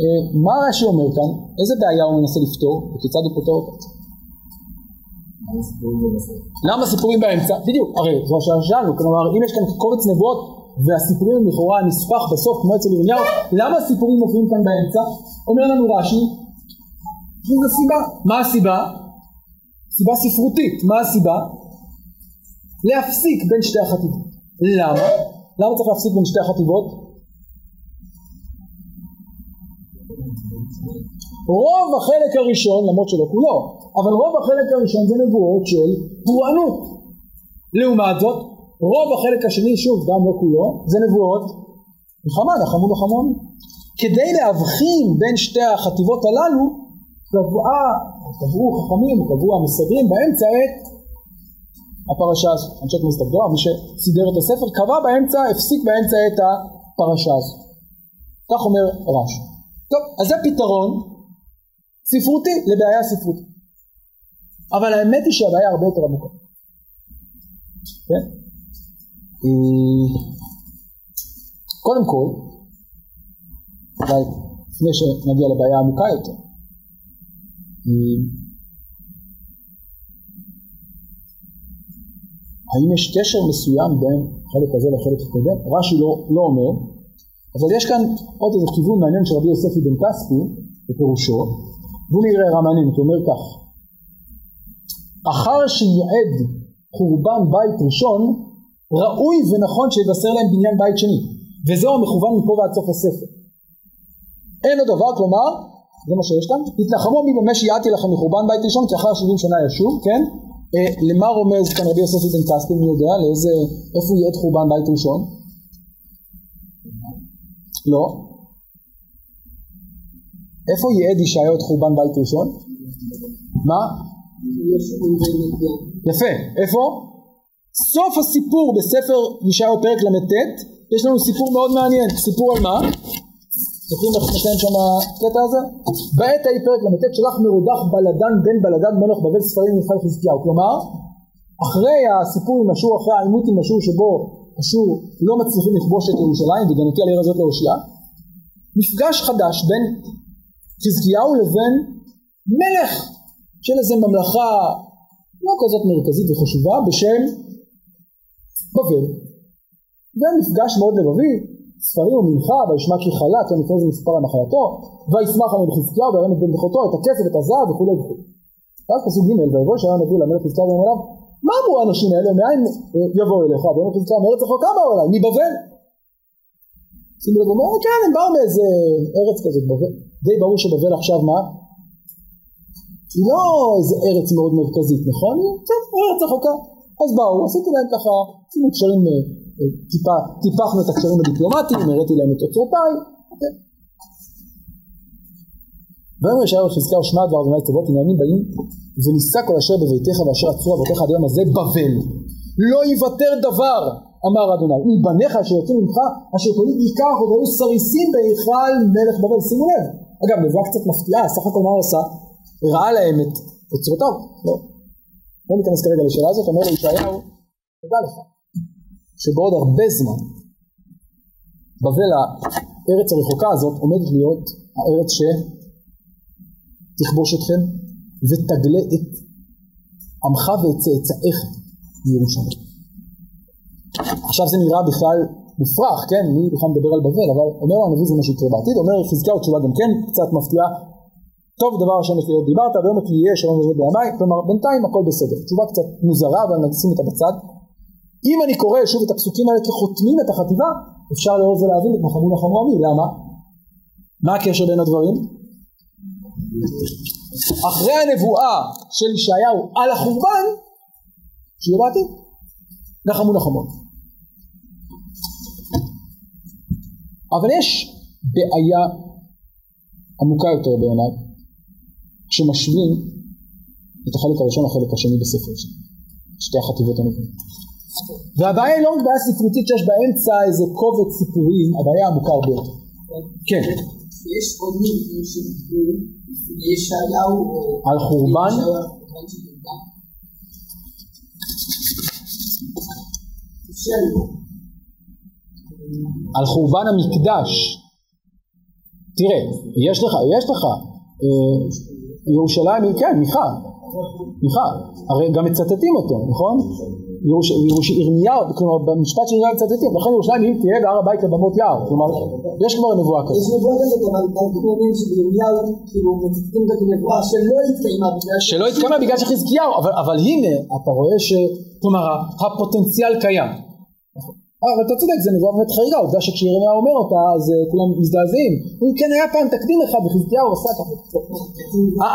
אה, מה רש"י אומר כאן? איזה בעיה הוא מנסה לפתור וכיצד הוא פותר אותה? למה סיפורים באמצע? בדיוק, הרי זו השאלה שלנו, כלומר אם יש כאן קובץ נבואות והסיפורים הם לכאורה נספח בסוף כמו אצל ירמיהו, למה הסיפורים מופיעים כאן באמצע? אומר לנו רש"י, זו סיבה. מה הסיבה? סיבה ספרותית. מה הסיבה? להפסיק בין שתי החטיבות. למה? למה צריך להפסיק בין שתי החטיבות? רוב החלק הראשון, למרות שלא כולו, אבל רוב החלק הראשון זה נבואות של פורענות. לעומת זאת, רוב החלק השני, שוב, גם לא כולו, זה נבואות מלחמה, נחמו נחמון. כדי להבחין בין שתי החטיבות הללו, קבעה, קבעו חכמים, קבעו המסדרים באמצע את הפרשה הזו. אנשי כנסת הגדולה, מי שסידר את הספר, קבע באמצע, הפסיק באמצע את הפרשה הזו. כך אומר רש"י. טוב, אז זה פתרון ספרותי לבעיה ספרותית. אבל האמת היא שהבעיה הרבה יותר עמוקה. כן? אה, קודם כל, אולי לפני שנגיע לבעיה עמוקה יותר, האם יש קשר מסוים בין החלק הזה לחלק הקודם? רש"י לא, לא אומר, אבל יש כאן עוד איזה כיוון מעניין של רבי יוסף אבן כספי בפירושו, והוא נראה רע מעניין, הוא אומר כך: אחר שיעד חורבן בית ראשון, ראוי ונכון שיבשר להם בניין בית שני, וזהו המכוון מפה ועד סוף הספר. אין עוד דבר, כלומר, זה מה שיש כאן, התנחמו בי במה שיעדתי לכם מחורבן בית ראשון, כי אחר 70 שנה ישוב, כן? אה, למה רומז כאן רבי יוסף אבן כספי, מי יודע? לאיזה, איפה הוא יעד חורבן בית ראשון? לא. איפה יעד ישעיהו את חורבן בית ראשון? מה? יפה, איפה? סוף הסיפור בספר ישעיהו פרק ל"ט, יש לנו סיפור מאוד מעניין, סיפור על מה? זוכרים איך נותן שם הקטע הזה? בעת ההיא פרק ל"ט שלח מרודח בלדן בן בלדן מלך בבל ספרים ממפעל חזקיהו, כלומר אחרי הסיפור עם אשור, אחרי העימות עם אשור שבו אשור לא מצליחים לכבוש את ירושלים וגנתי על העיר הזאת להושיע, מפגש חדש בין חזקיהו לבין מלך של איזה ממלכה לא כזאת מרכזית וחשובה בשם בבל. ומפגש מאוד לבבי, ספרים ומנחה, וישמע כי חלה, כן לפני זה מספר על מחלתו, וישמח עליהם חזקיהו וירם את בן בכותו, את הכסף, את הזהב וכולי וכולי. ואז פסוק ג' ויבוא שהיה נביא למלך חזקיהו ואומר אליו, מה אמרו האנשים האלה, מאין יבואו אליך? ואומר חזקיהו, מארץ רחוקה באו אליי, מבבל. שימו לב, אומר, כן, הם באו מאיזה ארץ כזאת. די ברור שבבל עכשיו מה? היא לא איזה ארץ מאוד מרכזית, נכון? טוב, ארץ רחוקה. אז באו, עשיתי להם ככה, עשינו קשרים, אה, אה, טיפה, טיפחנו את הקשרים הדיפלומטיים, הראיתי להם את אוצרותיי. ויאמר ישעיהו לחזקיהו שמע דבר אדוני צבאות הנה ימים באים ונישא כל אשר בביתך ואשר עצרו אבותיך עד היום הזה בבל. לא יוותר דבר אמר אדוני מבניך אשר יוצאים ממך אשר קונים ייקח והיו סריסים בהיכל מלך בבל. שימו לב. אגב נבואה קצת מפתיעה סך הכל מה הוא עשה? ראה להם את אוצרותיו. לא. לא ניכנס כרגע לשאלה הזאת אומר לישעיהו תדע לך שבעוד הרבה זמן בבל הארץ הרחוקה הזאת עומדת להיות הארץ ש... תכבוש אתכם ותגלה את עמך ואת צאצאיך מירושלים. עכשיו זה נראה בכלל מופרך, כן? מי בכלל מדבר על בבל, אבל אומר הנביא זה מה שיקרה בעתיד, אומר חזקיהו תשובה גם כן קצת מפתיעה, טוב דבר השם יש להיות דיברת, ויאמר כי יהיה שלום ובית בימי, כלומר בינתיים הכל בסדר, תשובה קצת מוזרה אבל נשים אותה בצד. אם אני קורא שוב את הפסוקים האלה כחותמים את החטיבה, אפשר לאור זה להבין את נחמו נחמו עמי, למה? מה הקשר בין הדברים? אחרי הנבואה של ישעיהו על החורבן, שיהיה בעתיד, נחמו נחמות. אבל יש בעיה עמוקה יותר בעיניי, כשמשווים את החלק הראשון לחלק השני בספר שלי, שתי החטיבות הנבואות. והבעיה היא לא רק בעיה ספרותית שיש באמצע איזה קובץ סיפורים, הבעיה עמוקה הרבה יותר. כן. יש עוד מילים שדיברו ישעיהו על חורבן? על חורבן המקדש. תראה, יש לך, יש לך, אה, ירושלים, כן, מיכה, מיכה, הרי גם מצטטים אותו, נכון? ירוש, ירוש, ירמיהו, כלומר במשפט של ירמיהו מצטטים, לכן ירושלים אם תהיה בהר הבית לבמות יער, כלומר יש כבר נבואה כזאת. יש נבואה כזאת, אבל אנחנו אומרים שבירמיהו כאילו מצטטים את הנבואה שלא התקיימה בגלל שלא התקיימה בגלל שחזקיהו, אבל, אבל הנה אתה רואה ש... כלומר הפוטנציאל קיים. אה, אבל אתה צודק, זה נבואה באמת חריגה, עובדה שכשירמיהו אומר אותה אז uh, כולם מזדעזעים. הוא כן היה פעם תקדים אחד וחזקיהו עשה ככה.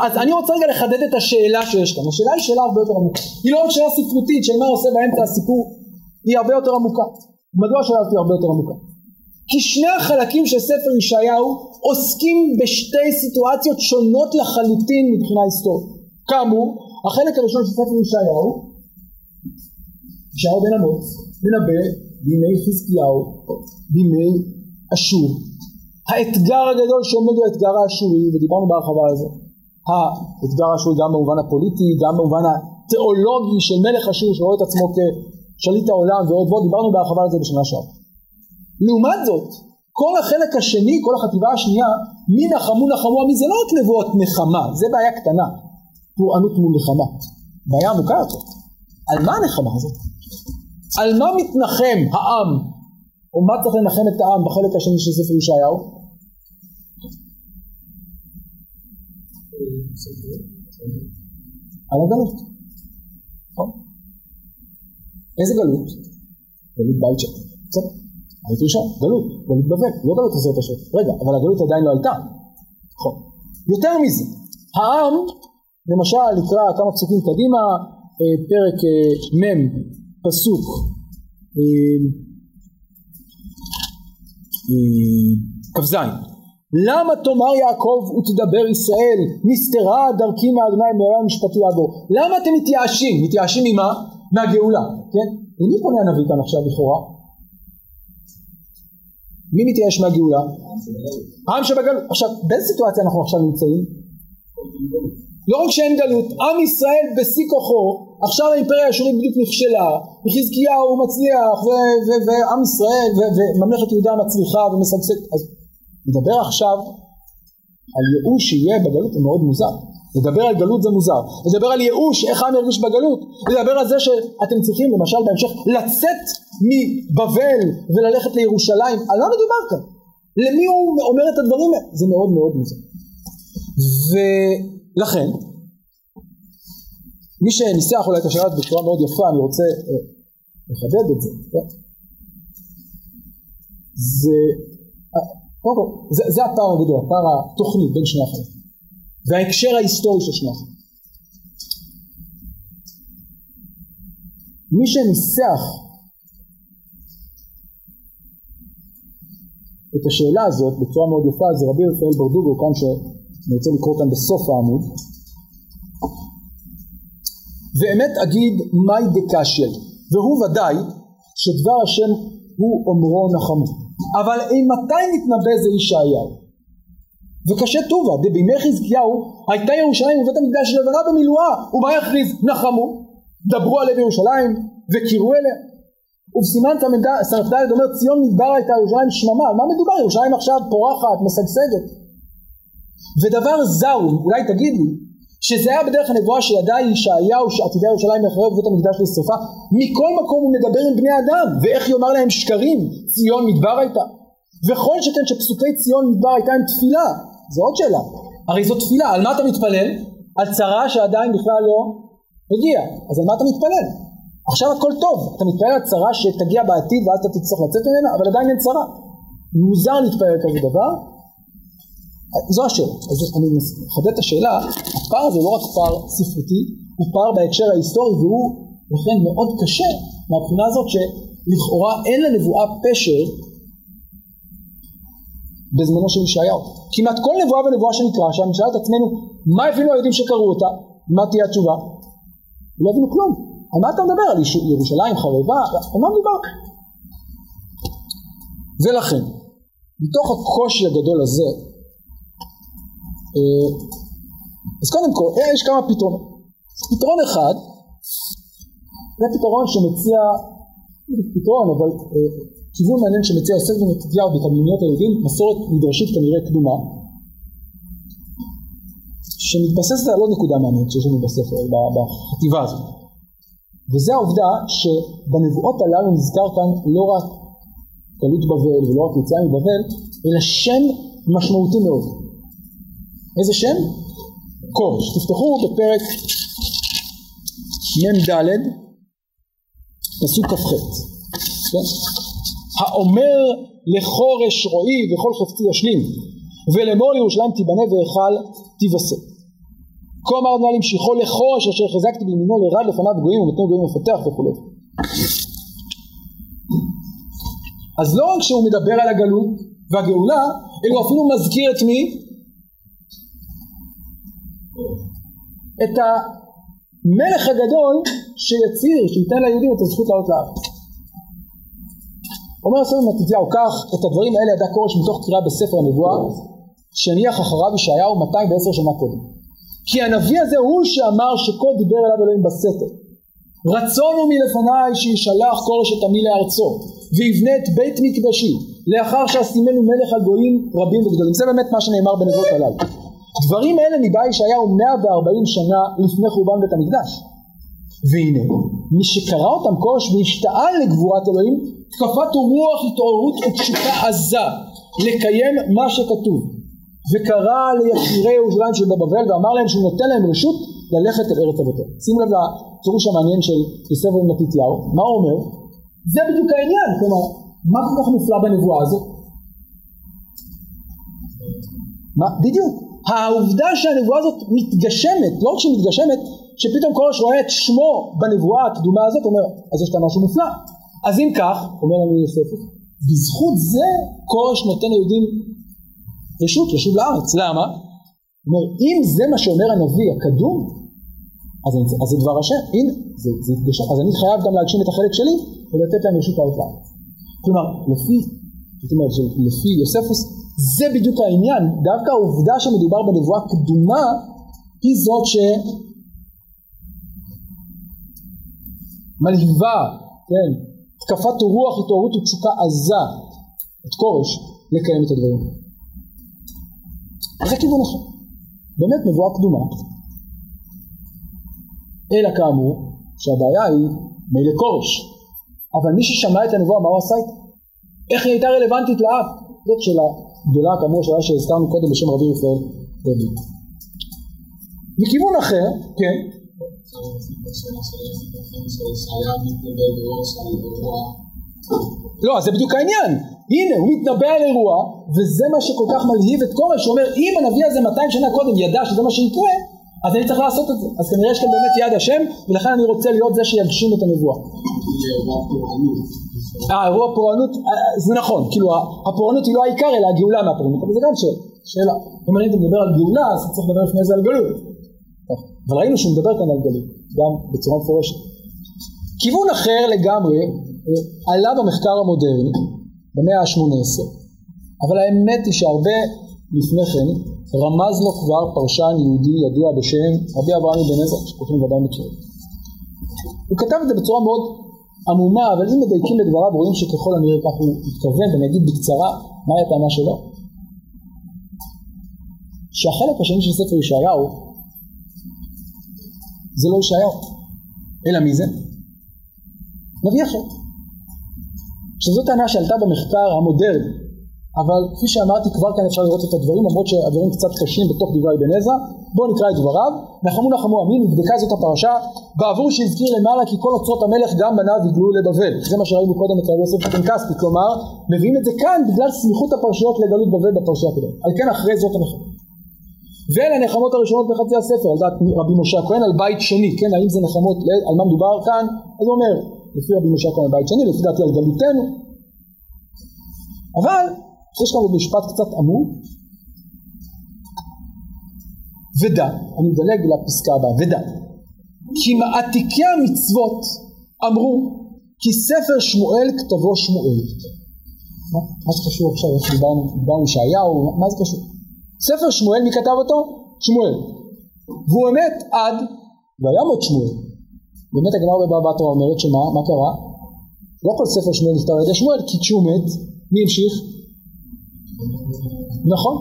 אז אני רוצה רגע לחדד את השאלה שיש כאן. השאלה היא שאלה הרבה יותר עמוקה. היא לא רק שאלה ספרותית של מה עושה באמצע הסיפור, היא הרבה יותר עמוקה. מדוע השאלה הזאת היא הרבה יותר עמוקה? כי שני החלקים של ספר ישעיהו עוסקים בשתי סיטואציות שונות לחלוטין מבחינה היסטורית. כאמור, החלק הראשון של ספר ישעיהו, ישעיהו בן עמוס, מנבא בימי חזקיהו, בימי אשור. האתגר הגדול שעומד הוא האתגר האשורי, ודיברנו בהרחבה על זה. האתגר האשורי גם במובן הפוליטי, גם במובן התיאולוגי של מלך אשור שרואה את עצמו כשליט העולם ועוד ועוד, דיברנו בהרחבה על זה בשנה שעברה. לעומת זאת, כל החלק השני, כל החטיבה השנייה, מי נחמו נחמו עמי, זה לא רק נבואות נחמה, זה בעיה קטנה, פורענות מול נחמה. בעיה עמוקה יותר. על מה הנחמה הזאת? על מה מתנחם העם, או מה צריך לנחם את העם בחלק השני של ספר ישעיהו? על הגלות. איזה גלות? גלות בית שם. בסדר. בית ראשון, גלות, גלות בבל, לא גלות עשרת השבט. רגע, אבל הגלות עדיין לא עלתה. נכון. יותר מזה, העם, למשל, נקרא כמה פסוקים קדימה, אה, פרק אה, מ' פסוק אה, כ"ז למה תאמר יעקב ותדבר ישראל נסתרה דרכי מאדוני מעולם משפטי יעבור למה אתם מתייאשים? מתייאשים ממה? מהגאולה כן? למי פונה הנביא כאן עכשיו לכאורה? מי מתייאש מהגאולה? העם שבגלות עכשיו באיזה סיטואציה אנחנו עכשיו נמצאים? לא רק שאין גלות, עם ישראל בשיא כוחו, עכשיו האימפריה האשורית בדיוק נכשלה, וחזקיהו מצליח, ועם ישראל, וממלכת יהודה מצליחה ומשגשגת, אז לדבר עכשיו על ייאוש שיהיה בגלות זה מאוד מוזר. לדבר על גלות זה מוזר. לדבר על ייאוש, איך העם ירגיש בגלות. לדבר על זה שאתם צריכים למשל בהמשך לצאת מבבל וללכת לירושלים. על מה מדובר כאן? למי הוא אומר את הדברים האלה? זה מאוד מאוד מוזר. ו... מי שניסח אולי את השאלה הזאת בצורה מאוד יפה, אני רוצה אה, לחדד את זה, כן? זה, אה, קודם כל, זה, זה הפער הגדול, הפער התוכני בין שני החלקים, וההקשר ההיסטורי של שני החלקים. מי שניסח את השאלה הזאת בצורה מאוד יפה זה רבי רפאל ברדוגו כאן ש... אני רוצה לקרוא כאן בסוף העמוד. ואמת אגיד מאי דקשיא, והוא ודאי שדבר השם הוא אומרו נחמו. אבל אימתי מתנבא זה ישעיהו? וקשה טובה, דבימי חזקיהו הייתה ירושלים ובית המקדש לבנה במילואה, ומה יכריז? נחמו, דברו עליה בירושלים וקראו אליה. ובסימן ס"ד אומר ציון מדבר הייתה ירושלים שממה, על מה מדובר? ירושלים עכשיו פורחת, משגשגת. ודבר זר, אולי תגיד לי, שזה היה בדרך הנבואה שידע ישעיהו שעתידי ירושלים יחרב בית המקדש לשרפה, מכל מקום הוא מדבר עם בני אדם, ואיך יאמר להם שקרים, ציון מדבר הייתה. וכל שכן שפסוקי ציון מדבר הייתה עם תפילה, זו עוד שאלה, הרי זו תפילה, על מה אתה מתפלל? על צרה שעדיין בכלל לא הגיעה, אז על מה אתה מתפלל? עכשיו הכל טוב, אתה מתפלל על צרה שתגיע בעתיד ואז אתה תצטרך לצאת ממנה, אבל עדיין אין צרה. מוזר להתפלל כזה דבר, זו השאלה, אז אני מחדד את השאלה, הפער הזה לא רק פער ספרותי, הוא פער בהקשר ההיסטורי והוא לכן מאוד קשה מהבחינה הזאת שלכאורה אין לנבואה פשר בזמנו של ישעיהו. כמעט כל נבואה ונבואה שנקרא שם, נשאל את עצמנו, מה הבינו היהודים שקראו אותה? מה תהיה התשובה? לא הבינו כלום. על מה אתה מדבר? על ירושלים חרבה? על מה מדובר? ולכן, מתוך הקושי הגדול הזה, אז קודם כל, אה, יש כמה פתרונות. פתרון אחד, זה פתרון שמציע, פתרון, אבל אה, כיוון מעניין שמציע יוסף בן מתתיהו בתלמידיות היהודים, מסורת מדרשית כנראה קדומה, שמתבססת על עוד נקודה מעניינת שיש לנו בספר, בחטיבה הזאת. וזה העובדה שבנבואות הללו נזכר כאן לא רק גלות בבל ולא רק יציאה מבבל, אלא שם משמעותי מאוד. איזה שם? כורש. תפתחו בפרק מ"ד, פסוק כ"ח. כן? האומר לחורש רועי וכל חפצי ישלים ולאמור לירושלים תיבנה והיכל תיווסד. כה אמר אדוני למשיכו לחורש אשר חזקתי בימינו לרד לפניו גויים ומתנו גויים מפתח וכו'. אז לא רק שהוא מדבר על הגלות והגאולה, אלא הוא אפילו מזכיר את מי? את המלך הגדול שיציר, שייתן ליהודים את הזכות לעלות לארץ. אומר הספר מתתיהו כך, את הדברים האלה ידע כורש מתוך קריאה בספר הנבואה, שהניח אחריו ישעיהו 210 שנה קודם. כי הנביא הזה הוא שאמר שכה דיבר אליו אלוהים בסתר. רצון הוא מלפניי שישלח כורש את עמי לארצו, ויבנה את בית מקדשי, לאחר שאשימנו מלך על גויים רבים וגדולים. זה באמת מה שנאמר בנבואות הללו. דברים אלה ניבא ישעיהו 140 שנה לפני חורבן בית המקדש. והנה, מי שקרא אותם כורש והשתעל לגבורת אלוהים, תקפת רוח התעוררות ותשוקה עזה לקיים מה שכתוב. וקרא ליקירי ירושלים של בבבל ואמר להם שהוא נותן להם רשות ללכת אל ארץ אבותיהם. שימו לב לפירוש המעניין של יוסף בן מתתיהו, מה הוא אומר? זה בדיוק העניין, כלומר, מה כל כך מופלא בנבואה הזאת? מה? בדיוק. העובדה שהנבואה הזאת מתגשמת, לא רק שהיא מתגשמת, שפתאום כל רואה את שמו בנבואה הקדומה הזאת, אומר, אז יש כאן משהו מופלא. אז אם כך, אומר לנו יוסף, בזכות זה כורש נותן ליהודים רשות לשוב לארץ. למה? אומר, אם זה מה שאומר הנביא הקדום, אז, אז זה דבר השם, הנה, זה, זה התגשם, אז אני חייב גם להגשים את החלק שלי ולתת להם רשות לעלות לארץ. כלומר, לפי, זאת אומרת, לפי יוספוס, זה בדיוק העניין, דווקא העובדה שמדובר בנבואה קדומה היא זאת שמלהיבה, כן, התקפת רוח, התעוררות ותשוקה עזה, את כורש, לקיים את הדברים. זה כיוון אחר. באמת נבואה קדומה. אלא כאמור, שהבעיה היא מילא כורש. אבל מי ששמע את הנבואה, מה הוא עשה איתה? איך היא הייתה רלוונטית לאב? זאת שאלה גדולה כאמור, שאלה שהזכרנו קודם בשם רבי רפאל דוד. מכיוון אחר, כן. לא, זה בדיוק העניין. הנה, הוא מתנבא על אירוע, וזה מה שכל כך מלהיב את כורש, הוא אומר, אם הנביא הזה 200 שנה קודם ידע שזה מה שיקרה, אז אני צריך לעשות את זה. אז כנראה יש כאן באמת יד השם, ולכן אני רוצה להיות זה שיגשים את הנבואה. אה, אירוע פורענות, זה נכון, כאילו הפורענות היא לא העיקר, אלא הגאולה מהפורענות, אבל זה גם שאלה. אם אני מדבר על גאולה, אז צריך לדבר לפני זה על גלות. אבל ראינו שהוא מדבר כאן על גלות, גם בצורה מפורשת. כיוון אחר לגמרי, עלה במחקר המודרני, במאה ה-18, אבל האמת היא שהרבה לפני כן רמז לו כבר פרשן יהודי ידוע בשם רבי אברהם בן עזרא, שכולכם ודאי מכירים. הוא כתב את זה בצורה מאוד עמומה, אבל אם מדייקים לדבריו רואים שככל הנראה כך הוא התכוון, ואני אגיד בקצרה מהי הטענה שלו. שהחלק השני של ספר ישעיהו זה לא ישעיהו, אלא מי זה? נביא אחר. שזו טענה שעלתה במחקר המודרני, אבל כפי שאמרתי כבר כאן אפשר לראות את הדברים למרות שהדברים קצת קשים בתוך דברי אבן עזרא. בואו נקרא את דבריו. נחמו נחמו עמים נבדקה זאת הפרשה. בעבור שהזכיר למעלה כי כל אוצרות המלך גם בניו יגלו לבבל זה מה שראינו קודם אצל יוסף בן כספי כלומר מביאים את זה כאן בגלל סמיכות הפרשיות לגלות בבל בפרשה הקודמת. על כן אחרי זאת הנחמו ואלה הנחמות הראשונות בחצי הספר על דעת רבי משה הכהן על בית שני כן האם זה נחמות על מה מדובר כאן? אז הוא אומר לפי רבי משה הכהן על בית שני לפי דעתי על גלותנו אבל יש כאן משפט קצת עמום, ודע, אני מדלג לפסקה הבאה, ודע, כי מעתיקי המצוות אמרו כי ספר שמואל כתבו שמואל. מה, מה זה קשור עכשיו, איך דיברנו, דיברנו ישעיהו, מה זה קשור? ספר שמואל, מי כתב אותו? שמואל. והוא אמת עד וימות שמואל. באמת הגמרא בבא בתרא אומרת שמה, מה קרה? לא כל ספר שמואל נכתב על ידי שמואל, כי כשהוא מת, מי המשיך? נכון.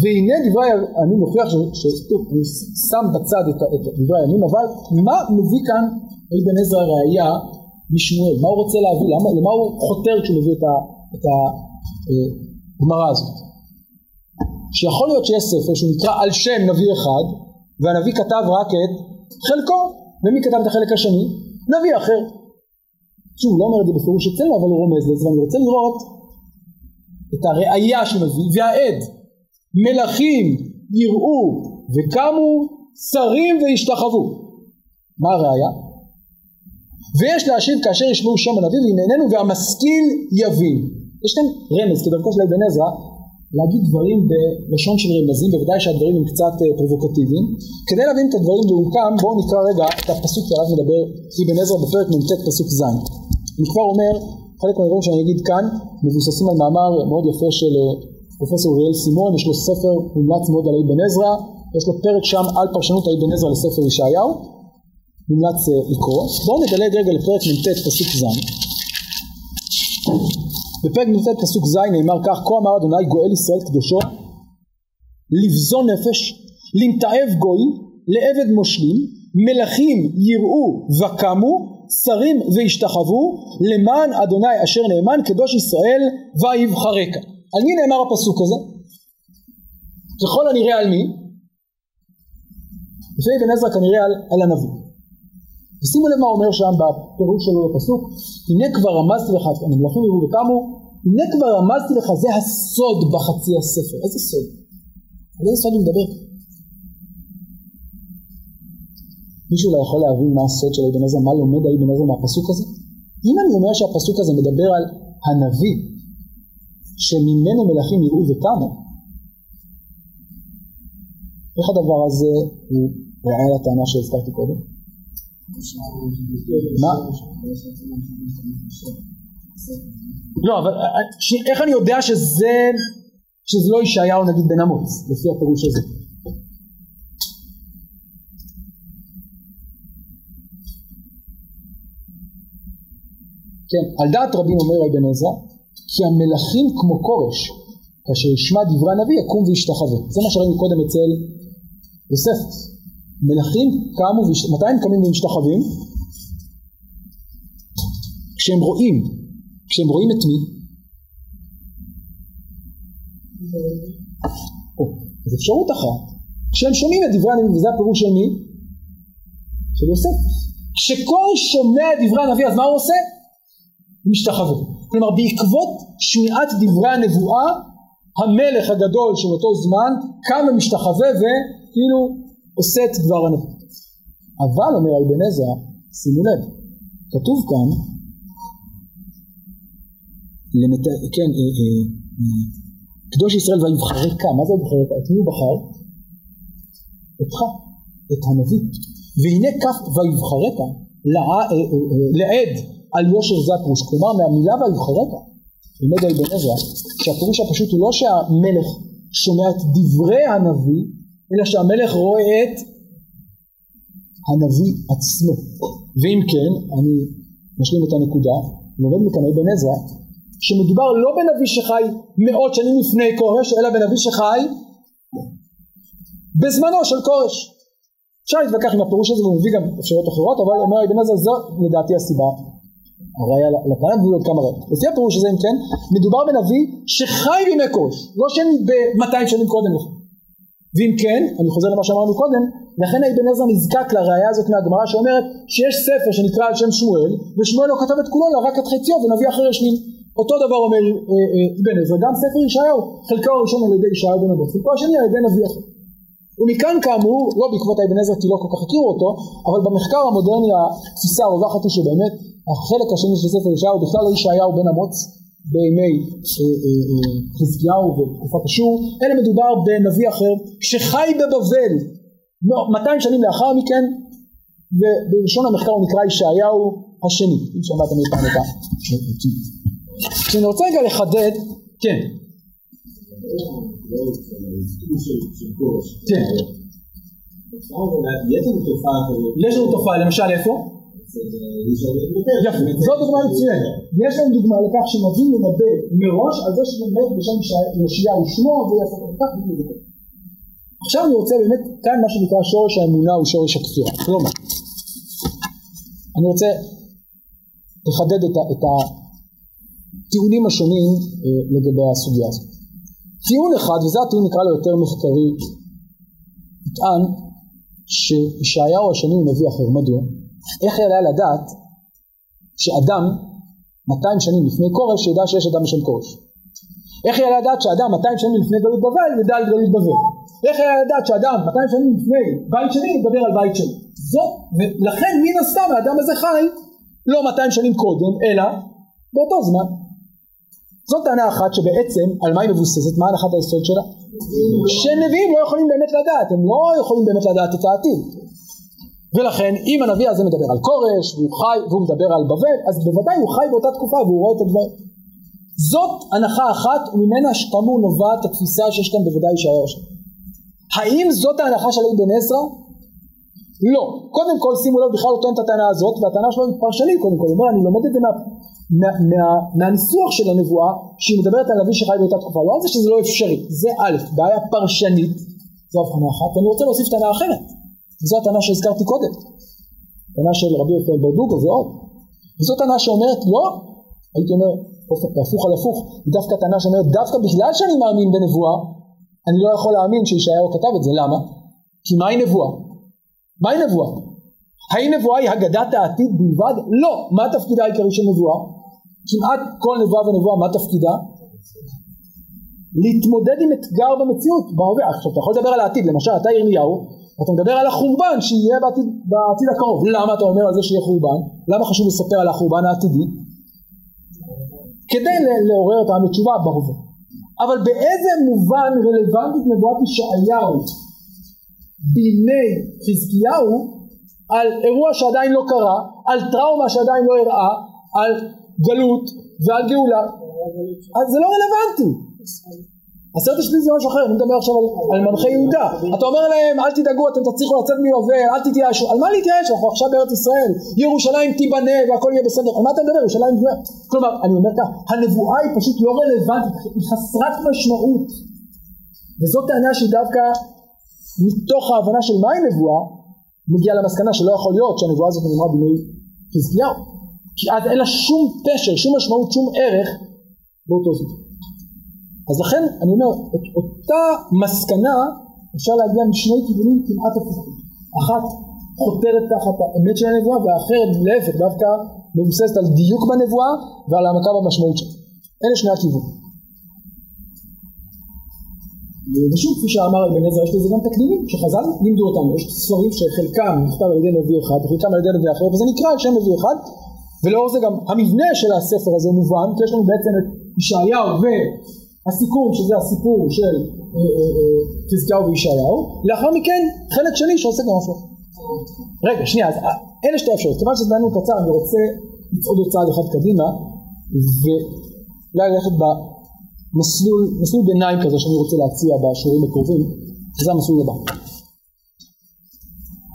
והנה דברי אני מוכיח שטוב, אני שם בצד את, את דברי הימים, אבל מה מביא כאן אבן עזרא ראייה משמואל? מה הוא רוצה להביא? למה, למה הוא חותר כשהוא מביא את הגמרא אה, הזאת? שיכול להיות שיש ספר שהוא נקרא על שם נביא אחד, והנביא כתב רק את חלקו, ומי כתב את החלק השני? נביא אחר. שוב, הוא לא אומר את זה בפירוש אצלנו, אבל הוא רומז לזה, ואני רוצה לראות את הראייה שהוא מביא, והעד, מלכים יראו וקמו, שרים והשתחוו. מה הראייה? ויש להשיב כאשר ישמעו שם הנביא וענייננו והמשכיל יבין. יש כאן רמז כדרכו של אבן עזרא להגיד דברים בלשון של רמזים, בוודאי שהדברים הם קצת אה, פרובוקטיביים. כדי להבין את הדברים לעומקם בואו נקרא רגע את הפסוק שעליו מדבר אבן עזרא בפרק מ"ט פסוק ז'. אני כבר אומר, חלק מהדברים שאני אגיד כאן מבוססים על מאמר מאוד יפה של אה, פרופסור אוריאל סימון, יש לו ספר מומלץ מאוד על אבן עזרא, יש לו פרק שם על פרשנות אבן עזרא לספר ישעיהו, מומלץ אה, לקרוא. בואו נדלג רגע לפרק מ"ט פסוק ז'. בפרק מ"ט פסוק ז' נאמר כך, כה אמר אדוני גואל ישראל קדושו, לבזון נפש, למתעב גוי, לעבד מושלים, מלכים יראו וקמו, שרים וישתחוו, למען אדוני אשר נאמן קדוש ישראל ויבחרק. על מי נאמר הפסוק הזה? ככל הנראה על מי? לפי אבן עזרא כנראה על, על הנביא. ושימו לב מה אומר שם בפירוש שלו לפסוק, הנה כבר רמזתי לך, המלכים יראו וקמו, הנה כבר רמזתי לך, זה הסוד בחצי הספר. איזה סוד? על איזה סוד הוא מדבר? מישהו לא יכול להבין מה הסוד של אבן עזרא, מה לומד אבן עזרא מהפסוק הזה? אם אני אומר שהפסוק הזה מדבר על הנביא, שממנו מלכים יראו וקמו, איך הדבר הזה הוא ראה לטענה שהזכרתי קודם? מה? לא, אבל איך אני יודע שזה, שזה לא ישעיהו נגיד בן אמוץ, לפי הפירוש הזה? כן, על דעת רבים אומר אבן עזרא, כי המלכים כמו כורש, כאשר ישמע דברי הנביא יקום וישתחווה. זה מה שראינו קודם אצל יוסף. מלכים קמו, מתי הם קמים ומשתחווים? כשהם רואים, כשהם רואים את מי? או, אז אפשרות אחת, כשהם שומעים את דברי הנביא, וזה הפירוש של מי? של יוסף. כשכל שומע את דברי הנביא, אז מה הוא עושה? משתחווה. כלומר, בעקבות שמיעת דברי הנבואה, המלך הגדול של אותו זמן קם ומשתחווה וכאילו עושה את דבר הנביא. אבל, אומר אבן עזרא, שימו לב, כתוב כאן, למת... כן, אה, אה, אה, קדוש ישראל ויבחרך, מה זה ויבחרך? את מי הוא בחר? אותך, את הנביא. והנה כך ויבחרך לעד על יושר זה הפירוש, כלומר מהמילה ויבחרך, לימד אבן עזרא, שהפירוש הפשוט הוא לא שהמלך שומע את דברי הנביא, אלא שהמלך רואה את הנביא עצמו. ואם כן, אני משלים את הנקודה, לומד מכאן אבן עזרא, שמדובר לא בנביא שחי מאות שנים לפני כורש, אלא בנביא שחי בזמנו של כורש. אפשר להתווכח עם הפירוש הזה והוא מביא גם אפשרויות אחרות, אבל אומר אבן עזרא זו לדעתי הסיבה. הראיה לטענה והוא עוד כמה ראיות. לפי הפירוש הזה אם כן, מדובר בנביא שחי בימי כורש, לא שהם ב-200 שנים קודם לכן. ואם כן, אני חוזר למה שאמרנו קודם, לכן אבן עזרא נזקק לראייה הזאת מהגמרא שאומרת שיש ספר שנקרא על שם שמואל, ושמואל לא כתב את כולו אלא רק את חציו ונביא אחר ישנים. אותו דבר אומר אבן עזרא, גם ספר ישעיהו, חלקו הראשון על ידי ישעיהו בן אבות, חלקו השני על ידי נביא אחר. ומכאן כאמור, לא בעקבות אבן עזרא כי לא כל כך הכירו אותו, אבל במחקר המודרני התפיסה הרווחת היא שבאמת החלק השני של ספר ישעיהו בכלל לא ישעיהו בן אמוץ, בימי אה, אה, אה, חזקיהו ותקופת אשור, אלא מדובר בנביא אחר שחי בבבל 200 שנים לאחר מכן ובלשון המחקר הוא נקרא ישעיהו השני, אם שמעתם אי פעם את ה... כשאני רוצה רגע לחדד, כן. כן. יש לנו תופעה, למשל איפה? יפה, זו דוגמה מצוינת. יש לנו דוגמה לכך שנביא מנבא מראש על זה שבאמת בשם יאשיהו שמו ויעשה כך וכך. עכשיו אני רוצה באמת, כאן מה שנקרא שורש האמונה הוא שורש הכפירה. כלומר, אני רוצה לחדד את, את הטיעונים השונים אה, לגבי הסוגיה הזאת. טיעון אחד, וזה הטיעון נקרא לו יותר מחקרי, נטען שישעיהו השני הוא נביא אחר. מדוע? איך יעלה לדעת שאדם 200 שנים לפני כורש ידע שיש אדם בשם כורש? איך יעלה לדעת שאדם 200 שנים לפני גלות בבל ידע על גלות בבל? איך יעלה לדעת שאדם 200 שנים לפני בית שני ידבר על בית שני? זאת, ולכן מן הסתם האדם הזה חי לא 200 שנים קודם, אלא באותו זמן. זאת טענה אחת שבעצם על מה היא מבוססת, מה הנחת היסוד שלה? שנביאים לא יכולים באמת לדעת, הם לא יכולים באמת לדעת את העתיד. ולכן אם הנביא הזה מדבר על כורש והוא חי והוא מדבר על בבל אז בוודאי הוא חי באותה תקופה והוא רואה את הדברים. זאת הנחה אחת וממנה שכאמור נובעת התפיסה שיש כאן בוודאי ישעיהו שם. האם זאת ההנחה של אבן עזרא? לא. קודם כל שימו לב בכלל לא טוען את הטענה הזאת והטענה שלו היא פרשנית קודם כל. הוא אומר אני לומד את זה מה, מה, מה, מהניסוח של הנבואה שהיא מדברת על אבי שחי באותה תקופה. לא על זה שזה לא אפשרי. זה א', בעיה פרשנית. זו הבחנה אחת. ואני רוצה להוסיף טענה אחרת. וזו הטענה שהזכרתי קודם. טענה של רבי יופי ברדוגו ועוד. וזו טענה שאומרת לא, הייתי אומר הפוך על הפוך, היא דווקא טענה שאומרת דווקא בגלל שאני מאמין בנבואה אני לא יכול להאמין שישעיהו כתב את זה, למה? כי מהי נבואה? מהי נבואה? האם נבואה היא הגדת העתיד בלבד? לא. מה תפקידה העיקרי של נבואה? כמעט כל נבואה ונבואה, מה תפקידה? להתמודד עם אתגר במציאות, בהווה. עכשיו אתה יכול לדבר על העתיד, למשל אתה ירמיהו, אתה מדבר על החורבן שיהיה בעתיד, בעתיד הקרוב. למה אתה אומר על זה שיהיה חורבן? למה חשוב לספר על החורבן העתידי? כדי לעורר אותם לתשובה בהווה. אבל באיזה מובן רלוונטית נבואת ישעיהו בימי חזקיהו על אירוע שעדיין לא קרה, על טראומה שעדיין לא אירעה, על גלות ועל גאולה, אז זה לא רלוונטי. הסרט השני זה משהו אחר, אני מדבר עכשיו על, על יהודה. אתה אומר להם אל תדאגו אתם תצליחו לצאת מבבל, אל תתייאשו. על מה להתייאש? אנחנו עכשיו בארץ ישראל. ירושלים תיבנה והכל יהיה בסדר. על מה אתה מדבר? ירושלים תיבנה. כלומר, אני אומר כך, הנבואה היא פשוט לא רלוונטית, היא חסרת משמעות. וזאת טענה שהיא דווקא מתוך ההבנה של מהי נבואה, מגיעה למסקנה שלא יכול להיות שהנבואה הזאת נאמרה בימי חזקיהו. כי אז אין לה שום פשר, שום משמעות, שום ערך באותו זמן. אז לכן אני אומר, את אותה מסקנה אפשר להגיע משני כיוונים כמעט הפוכים. אחת חותרת תחת האמת של הנבואה והאחרת להפך דווקא מבוססת על דיוק בנבואה ועל העמקה במשמעות שלה. אלה שני הכיוונים. ושוב כפי שאמר אבן עזרא יש לזה גם תקדימים שחז"ל לימדו אותנו יש ספרים שחלקם נכתב על ידי נביא אחד וחלקם על ידי נביא אחר וזה נקרא על שם נביא אחד ולאור זה גם המבנה של הספר הזה מובן כי יש לנו בעצם את ישעיהו הסיכום שזה הסיפור של אה, אה, אה, חזקיהו וישעיהו, לאחר מכן חלק שני שעוסק במשהו. רגע, שנייה, אז אלה שתי אפשרויות, כיוון שזה זמננו קצר אני רוצה לצעוד עוד צעד אחד קדימה ואולי ללכת במסלול, מסלול ביניים כזה שאני רוצה להציע בשיעורים הקרובים, וזה המסלול הבא.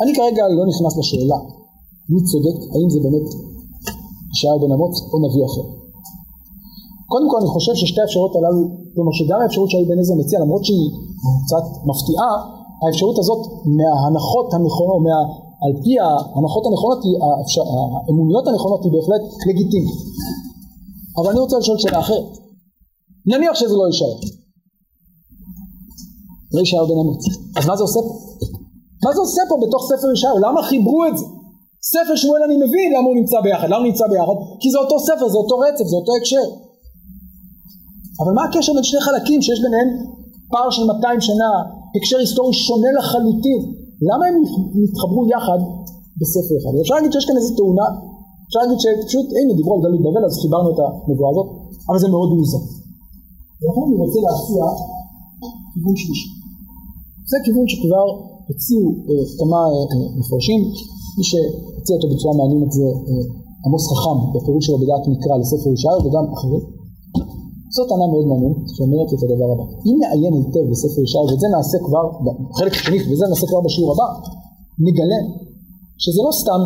אני כרגע לא נכנס לשאלה מי צודק, האם זה באמת ישעיהו בן אמוץ או נביא אחר. קודם כל אני חושב ששתי האפשרויות הללו, כלומר שגם האפשרות שהאי בן עזר מציע למרות שהיא קצת מפתיעה, האפשרות הזאת מההנחות הנכונות, מה, על פי ההנחות הנכונות, האפשר, האמוניות הנכונות היא בהחלט לגיטימית. אבל אני רוצה לשאול שאלה אחרת. נניח שזה לא יישאר. לא יישאר בן אמוץ. אז מה זה עושה פה? מה זה עושה פה בתוך ספר ישעיהו? למה חיברו את זה? ספר שמואל אני מבין למה הוא נמצא ביחד. למה הוא נמצא ביחד? כי זה אותו ספר, זה אותו רצף, זה אותו הקשר. אבל מה הקשר בין שני חלקים שיש ביניהם פער של 200 שנה, הקשר היסטורי שונה לחלוטין? למה הם נתחברו יחד בספר אחד? אפשר להגיד שיש כאן איזו תאונה, אפשר להגיד שפשוט הנה דיברו על גלות בבל אז חיברנו את הנבואה הזאת, אבל זה מאוד מוזר. ולכן אני רוצה להציע כיוון שלישי. זה כיוון שכבר הציעו אה, כמה אה, מפרשים, מי שהציע אותו בצורה מעניינת זה אה, עמוס חכם בפירוש שלו בדעת מקרא לספר ישעיהו וגם אחרים. זאת טענה מאוד מעניינת שאומרת את הדבר הבא. אם נעיין היטב בספר ישעיהו, ואת זה נעשה כבר, בחלק השני, וזה נעשה כבר בשיעור הבא, נגלה שזה לא סתם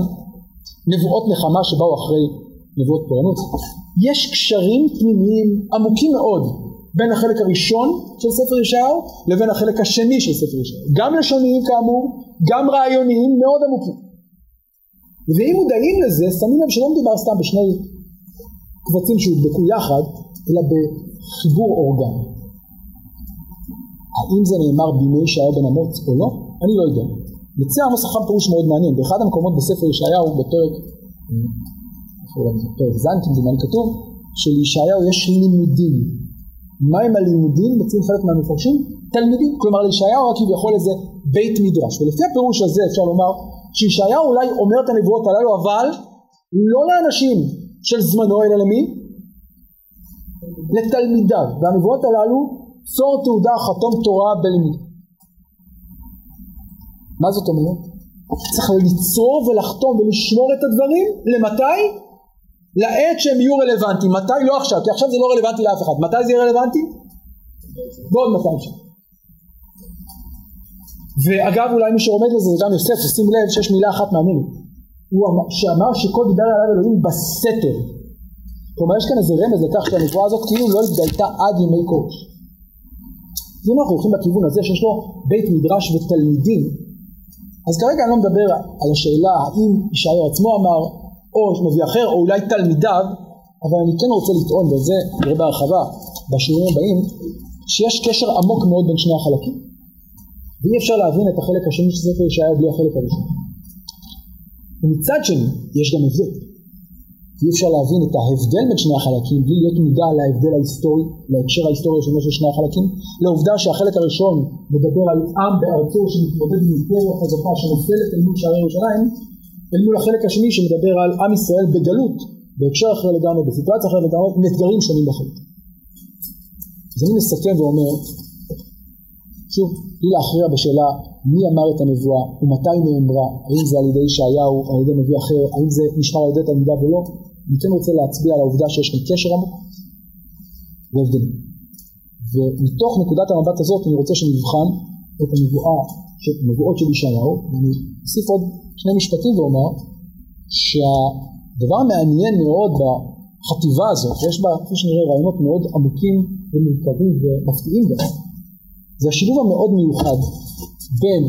נבואות נחמה שבאו אחרי נבואות פורענות, יש קשרים פנימיים עמוקים מאוד בין החלק הראשון של ספר ישעיהו לבין החלק השני של ספר ישעיהו. גם לשוניים כאמור, גם רעיוניים מאוד עמוקים. ואם מודעים לזה, שמים לב שלא מדובר סתם בשני קבצים שהודבקו יחד, אלא בחיבור אורגני. האם זה נאמר בימי ישעיהו בן אמוץ או לא? אני לא יודע. מציע עמוס חכם פירוש מאוד מעניין, באחד המקומות בספר ישעיהו, בפרק, פרק ז' כמדומני כתוב, שלישעיהו יש לימודים. מהם הלימודים? מציעים חלק מהמפרשים? תלמידים. כלומר לישעיהו רק כביכול איזה בית מדרש. ולפי הפירוש הזה אפשר לומר שישעיהו אולי אומר את הנבואות הללו, אבל לא לאנשים של זמנו, אלא למי? לתלמידיו. והנבואות הללו צור תעודה חתום תורה בלימוד. מה זאת אומרת? צריך ליצור ולחתום ולשמור את הדברים, למתי? לעת שהם יהיו רלוונטיים. מתי? לא עכשיו, כי עכשיו זה לא רלוונטי לאף אחד. מתי זה יהיה רלוונטי? בעוד 200 שנה. ואגב אולי מי שעומד לזה זה גם יוסף, שימו לב שיש מילה אחת מעניינת. הוא אמר, שאמר שכל דיבר עליו אלוהים בסתר. כלומר יש כאן איזה רמז לכך שהנבואה הזאת כאילו לא התגלתה עד ימי קודש. אם אנחנו הולכים בכיוון הזה שיש לו בית מדרש ותלמידים, אז כרגע אני לא מדבר על השאלה האם ישעיהו עצמו אמר, או נביא אחר, או אולי תלמידיו, אבל אני כן רוצה לטעון, וזה נראה בהרחבה בשיעורים הבאים, שיש קשר עמוק מאוד בין שני החלקים. ואי אפשר להבין את החלק השני של ספר ישעיהו בלי החלק הראשון. ומצד שני, יש גם הבדל. אי אפשר להבין את ההבדל בין שני החלקים בלי להיות מודע להבדל ההיסטורי, להקשר ההיסטורי השני של שני החלקים, לעובדה שהחלק הראשון מדבר על עם בארצו שמתמודד עם אימפריה חזקה שנופלת אל מול שערי ירושלים, אל מול החלק השני שמדבר על עם ישראל בגלות, בהקשר אחר לגמרי, בסיטואציה אחרת לגמרי, עם אתגרים שונים בחלק. אז אני מסכם ואומר, שוב, בלי להכריע בשאלה מי אמר את הנבואה ומתי נאמרה, האם זה על ידי ישעיהו או על ידי נביא אחר, האם זה נשמר על ידי תלמידיו או לא, אני כן רוצה להצביע על העובדה שיש כאן קשר עמוק והבדלים. ומתוך נקודת המבט הזאת אני רוצה שנבחן את הנבואה, הנבואות של ישעיהו, ואני אוסיף עוד שני משפטים ואומר שהדבר המעניין מאוד בחטיבה הזאת, יש בה, כפי שנראה, רעיונות מאוד עמוקים ומורכבים ומפתיעים גם, זה השילוב המאוד מיוחד בין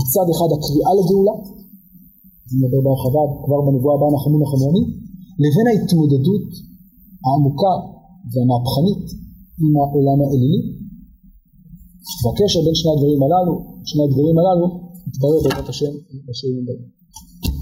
מצד אחד הקריאה לגאולה, אני מדבר בהרחבה כבר בנבואה הבאה נחמו נחמוני, לבין ההתמודדות העמוקה והמהפכנית עם העולם האלילי. והקשר בין שני הדברים הללו, שני הדברים הללו, יתברר בעזרת השם בשיעורים הבאים.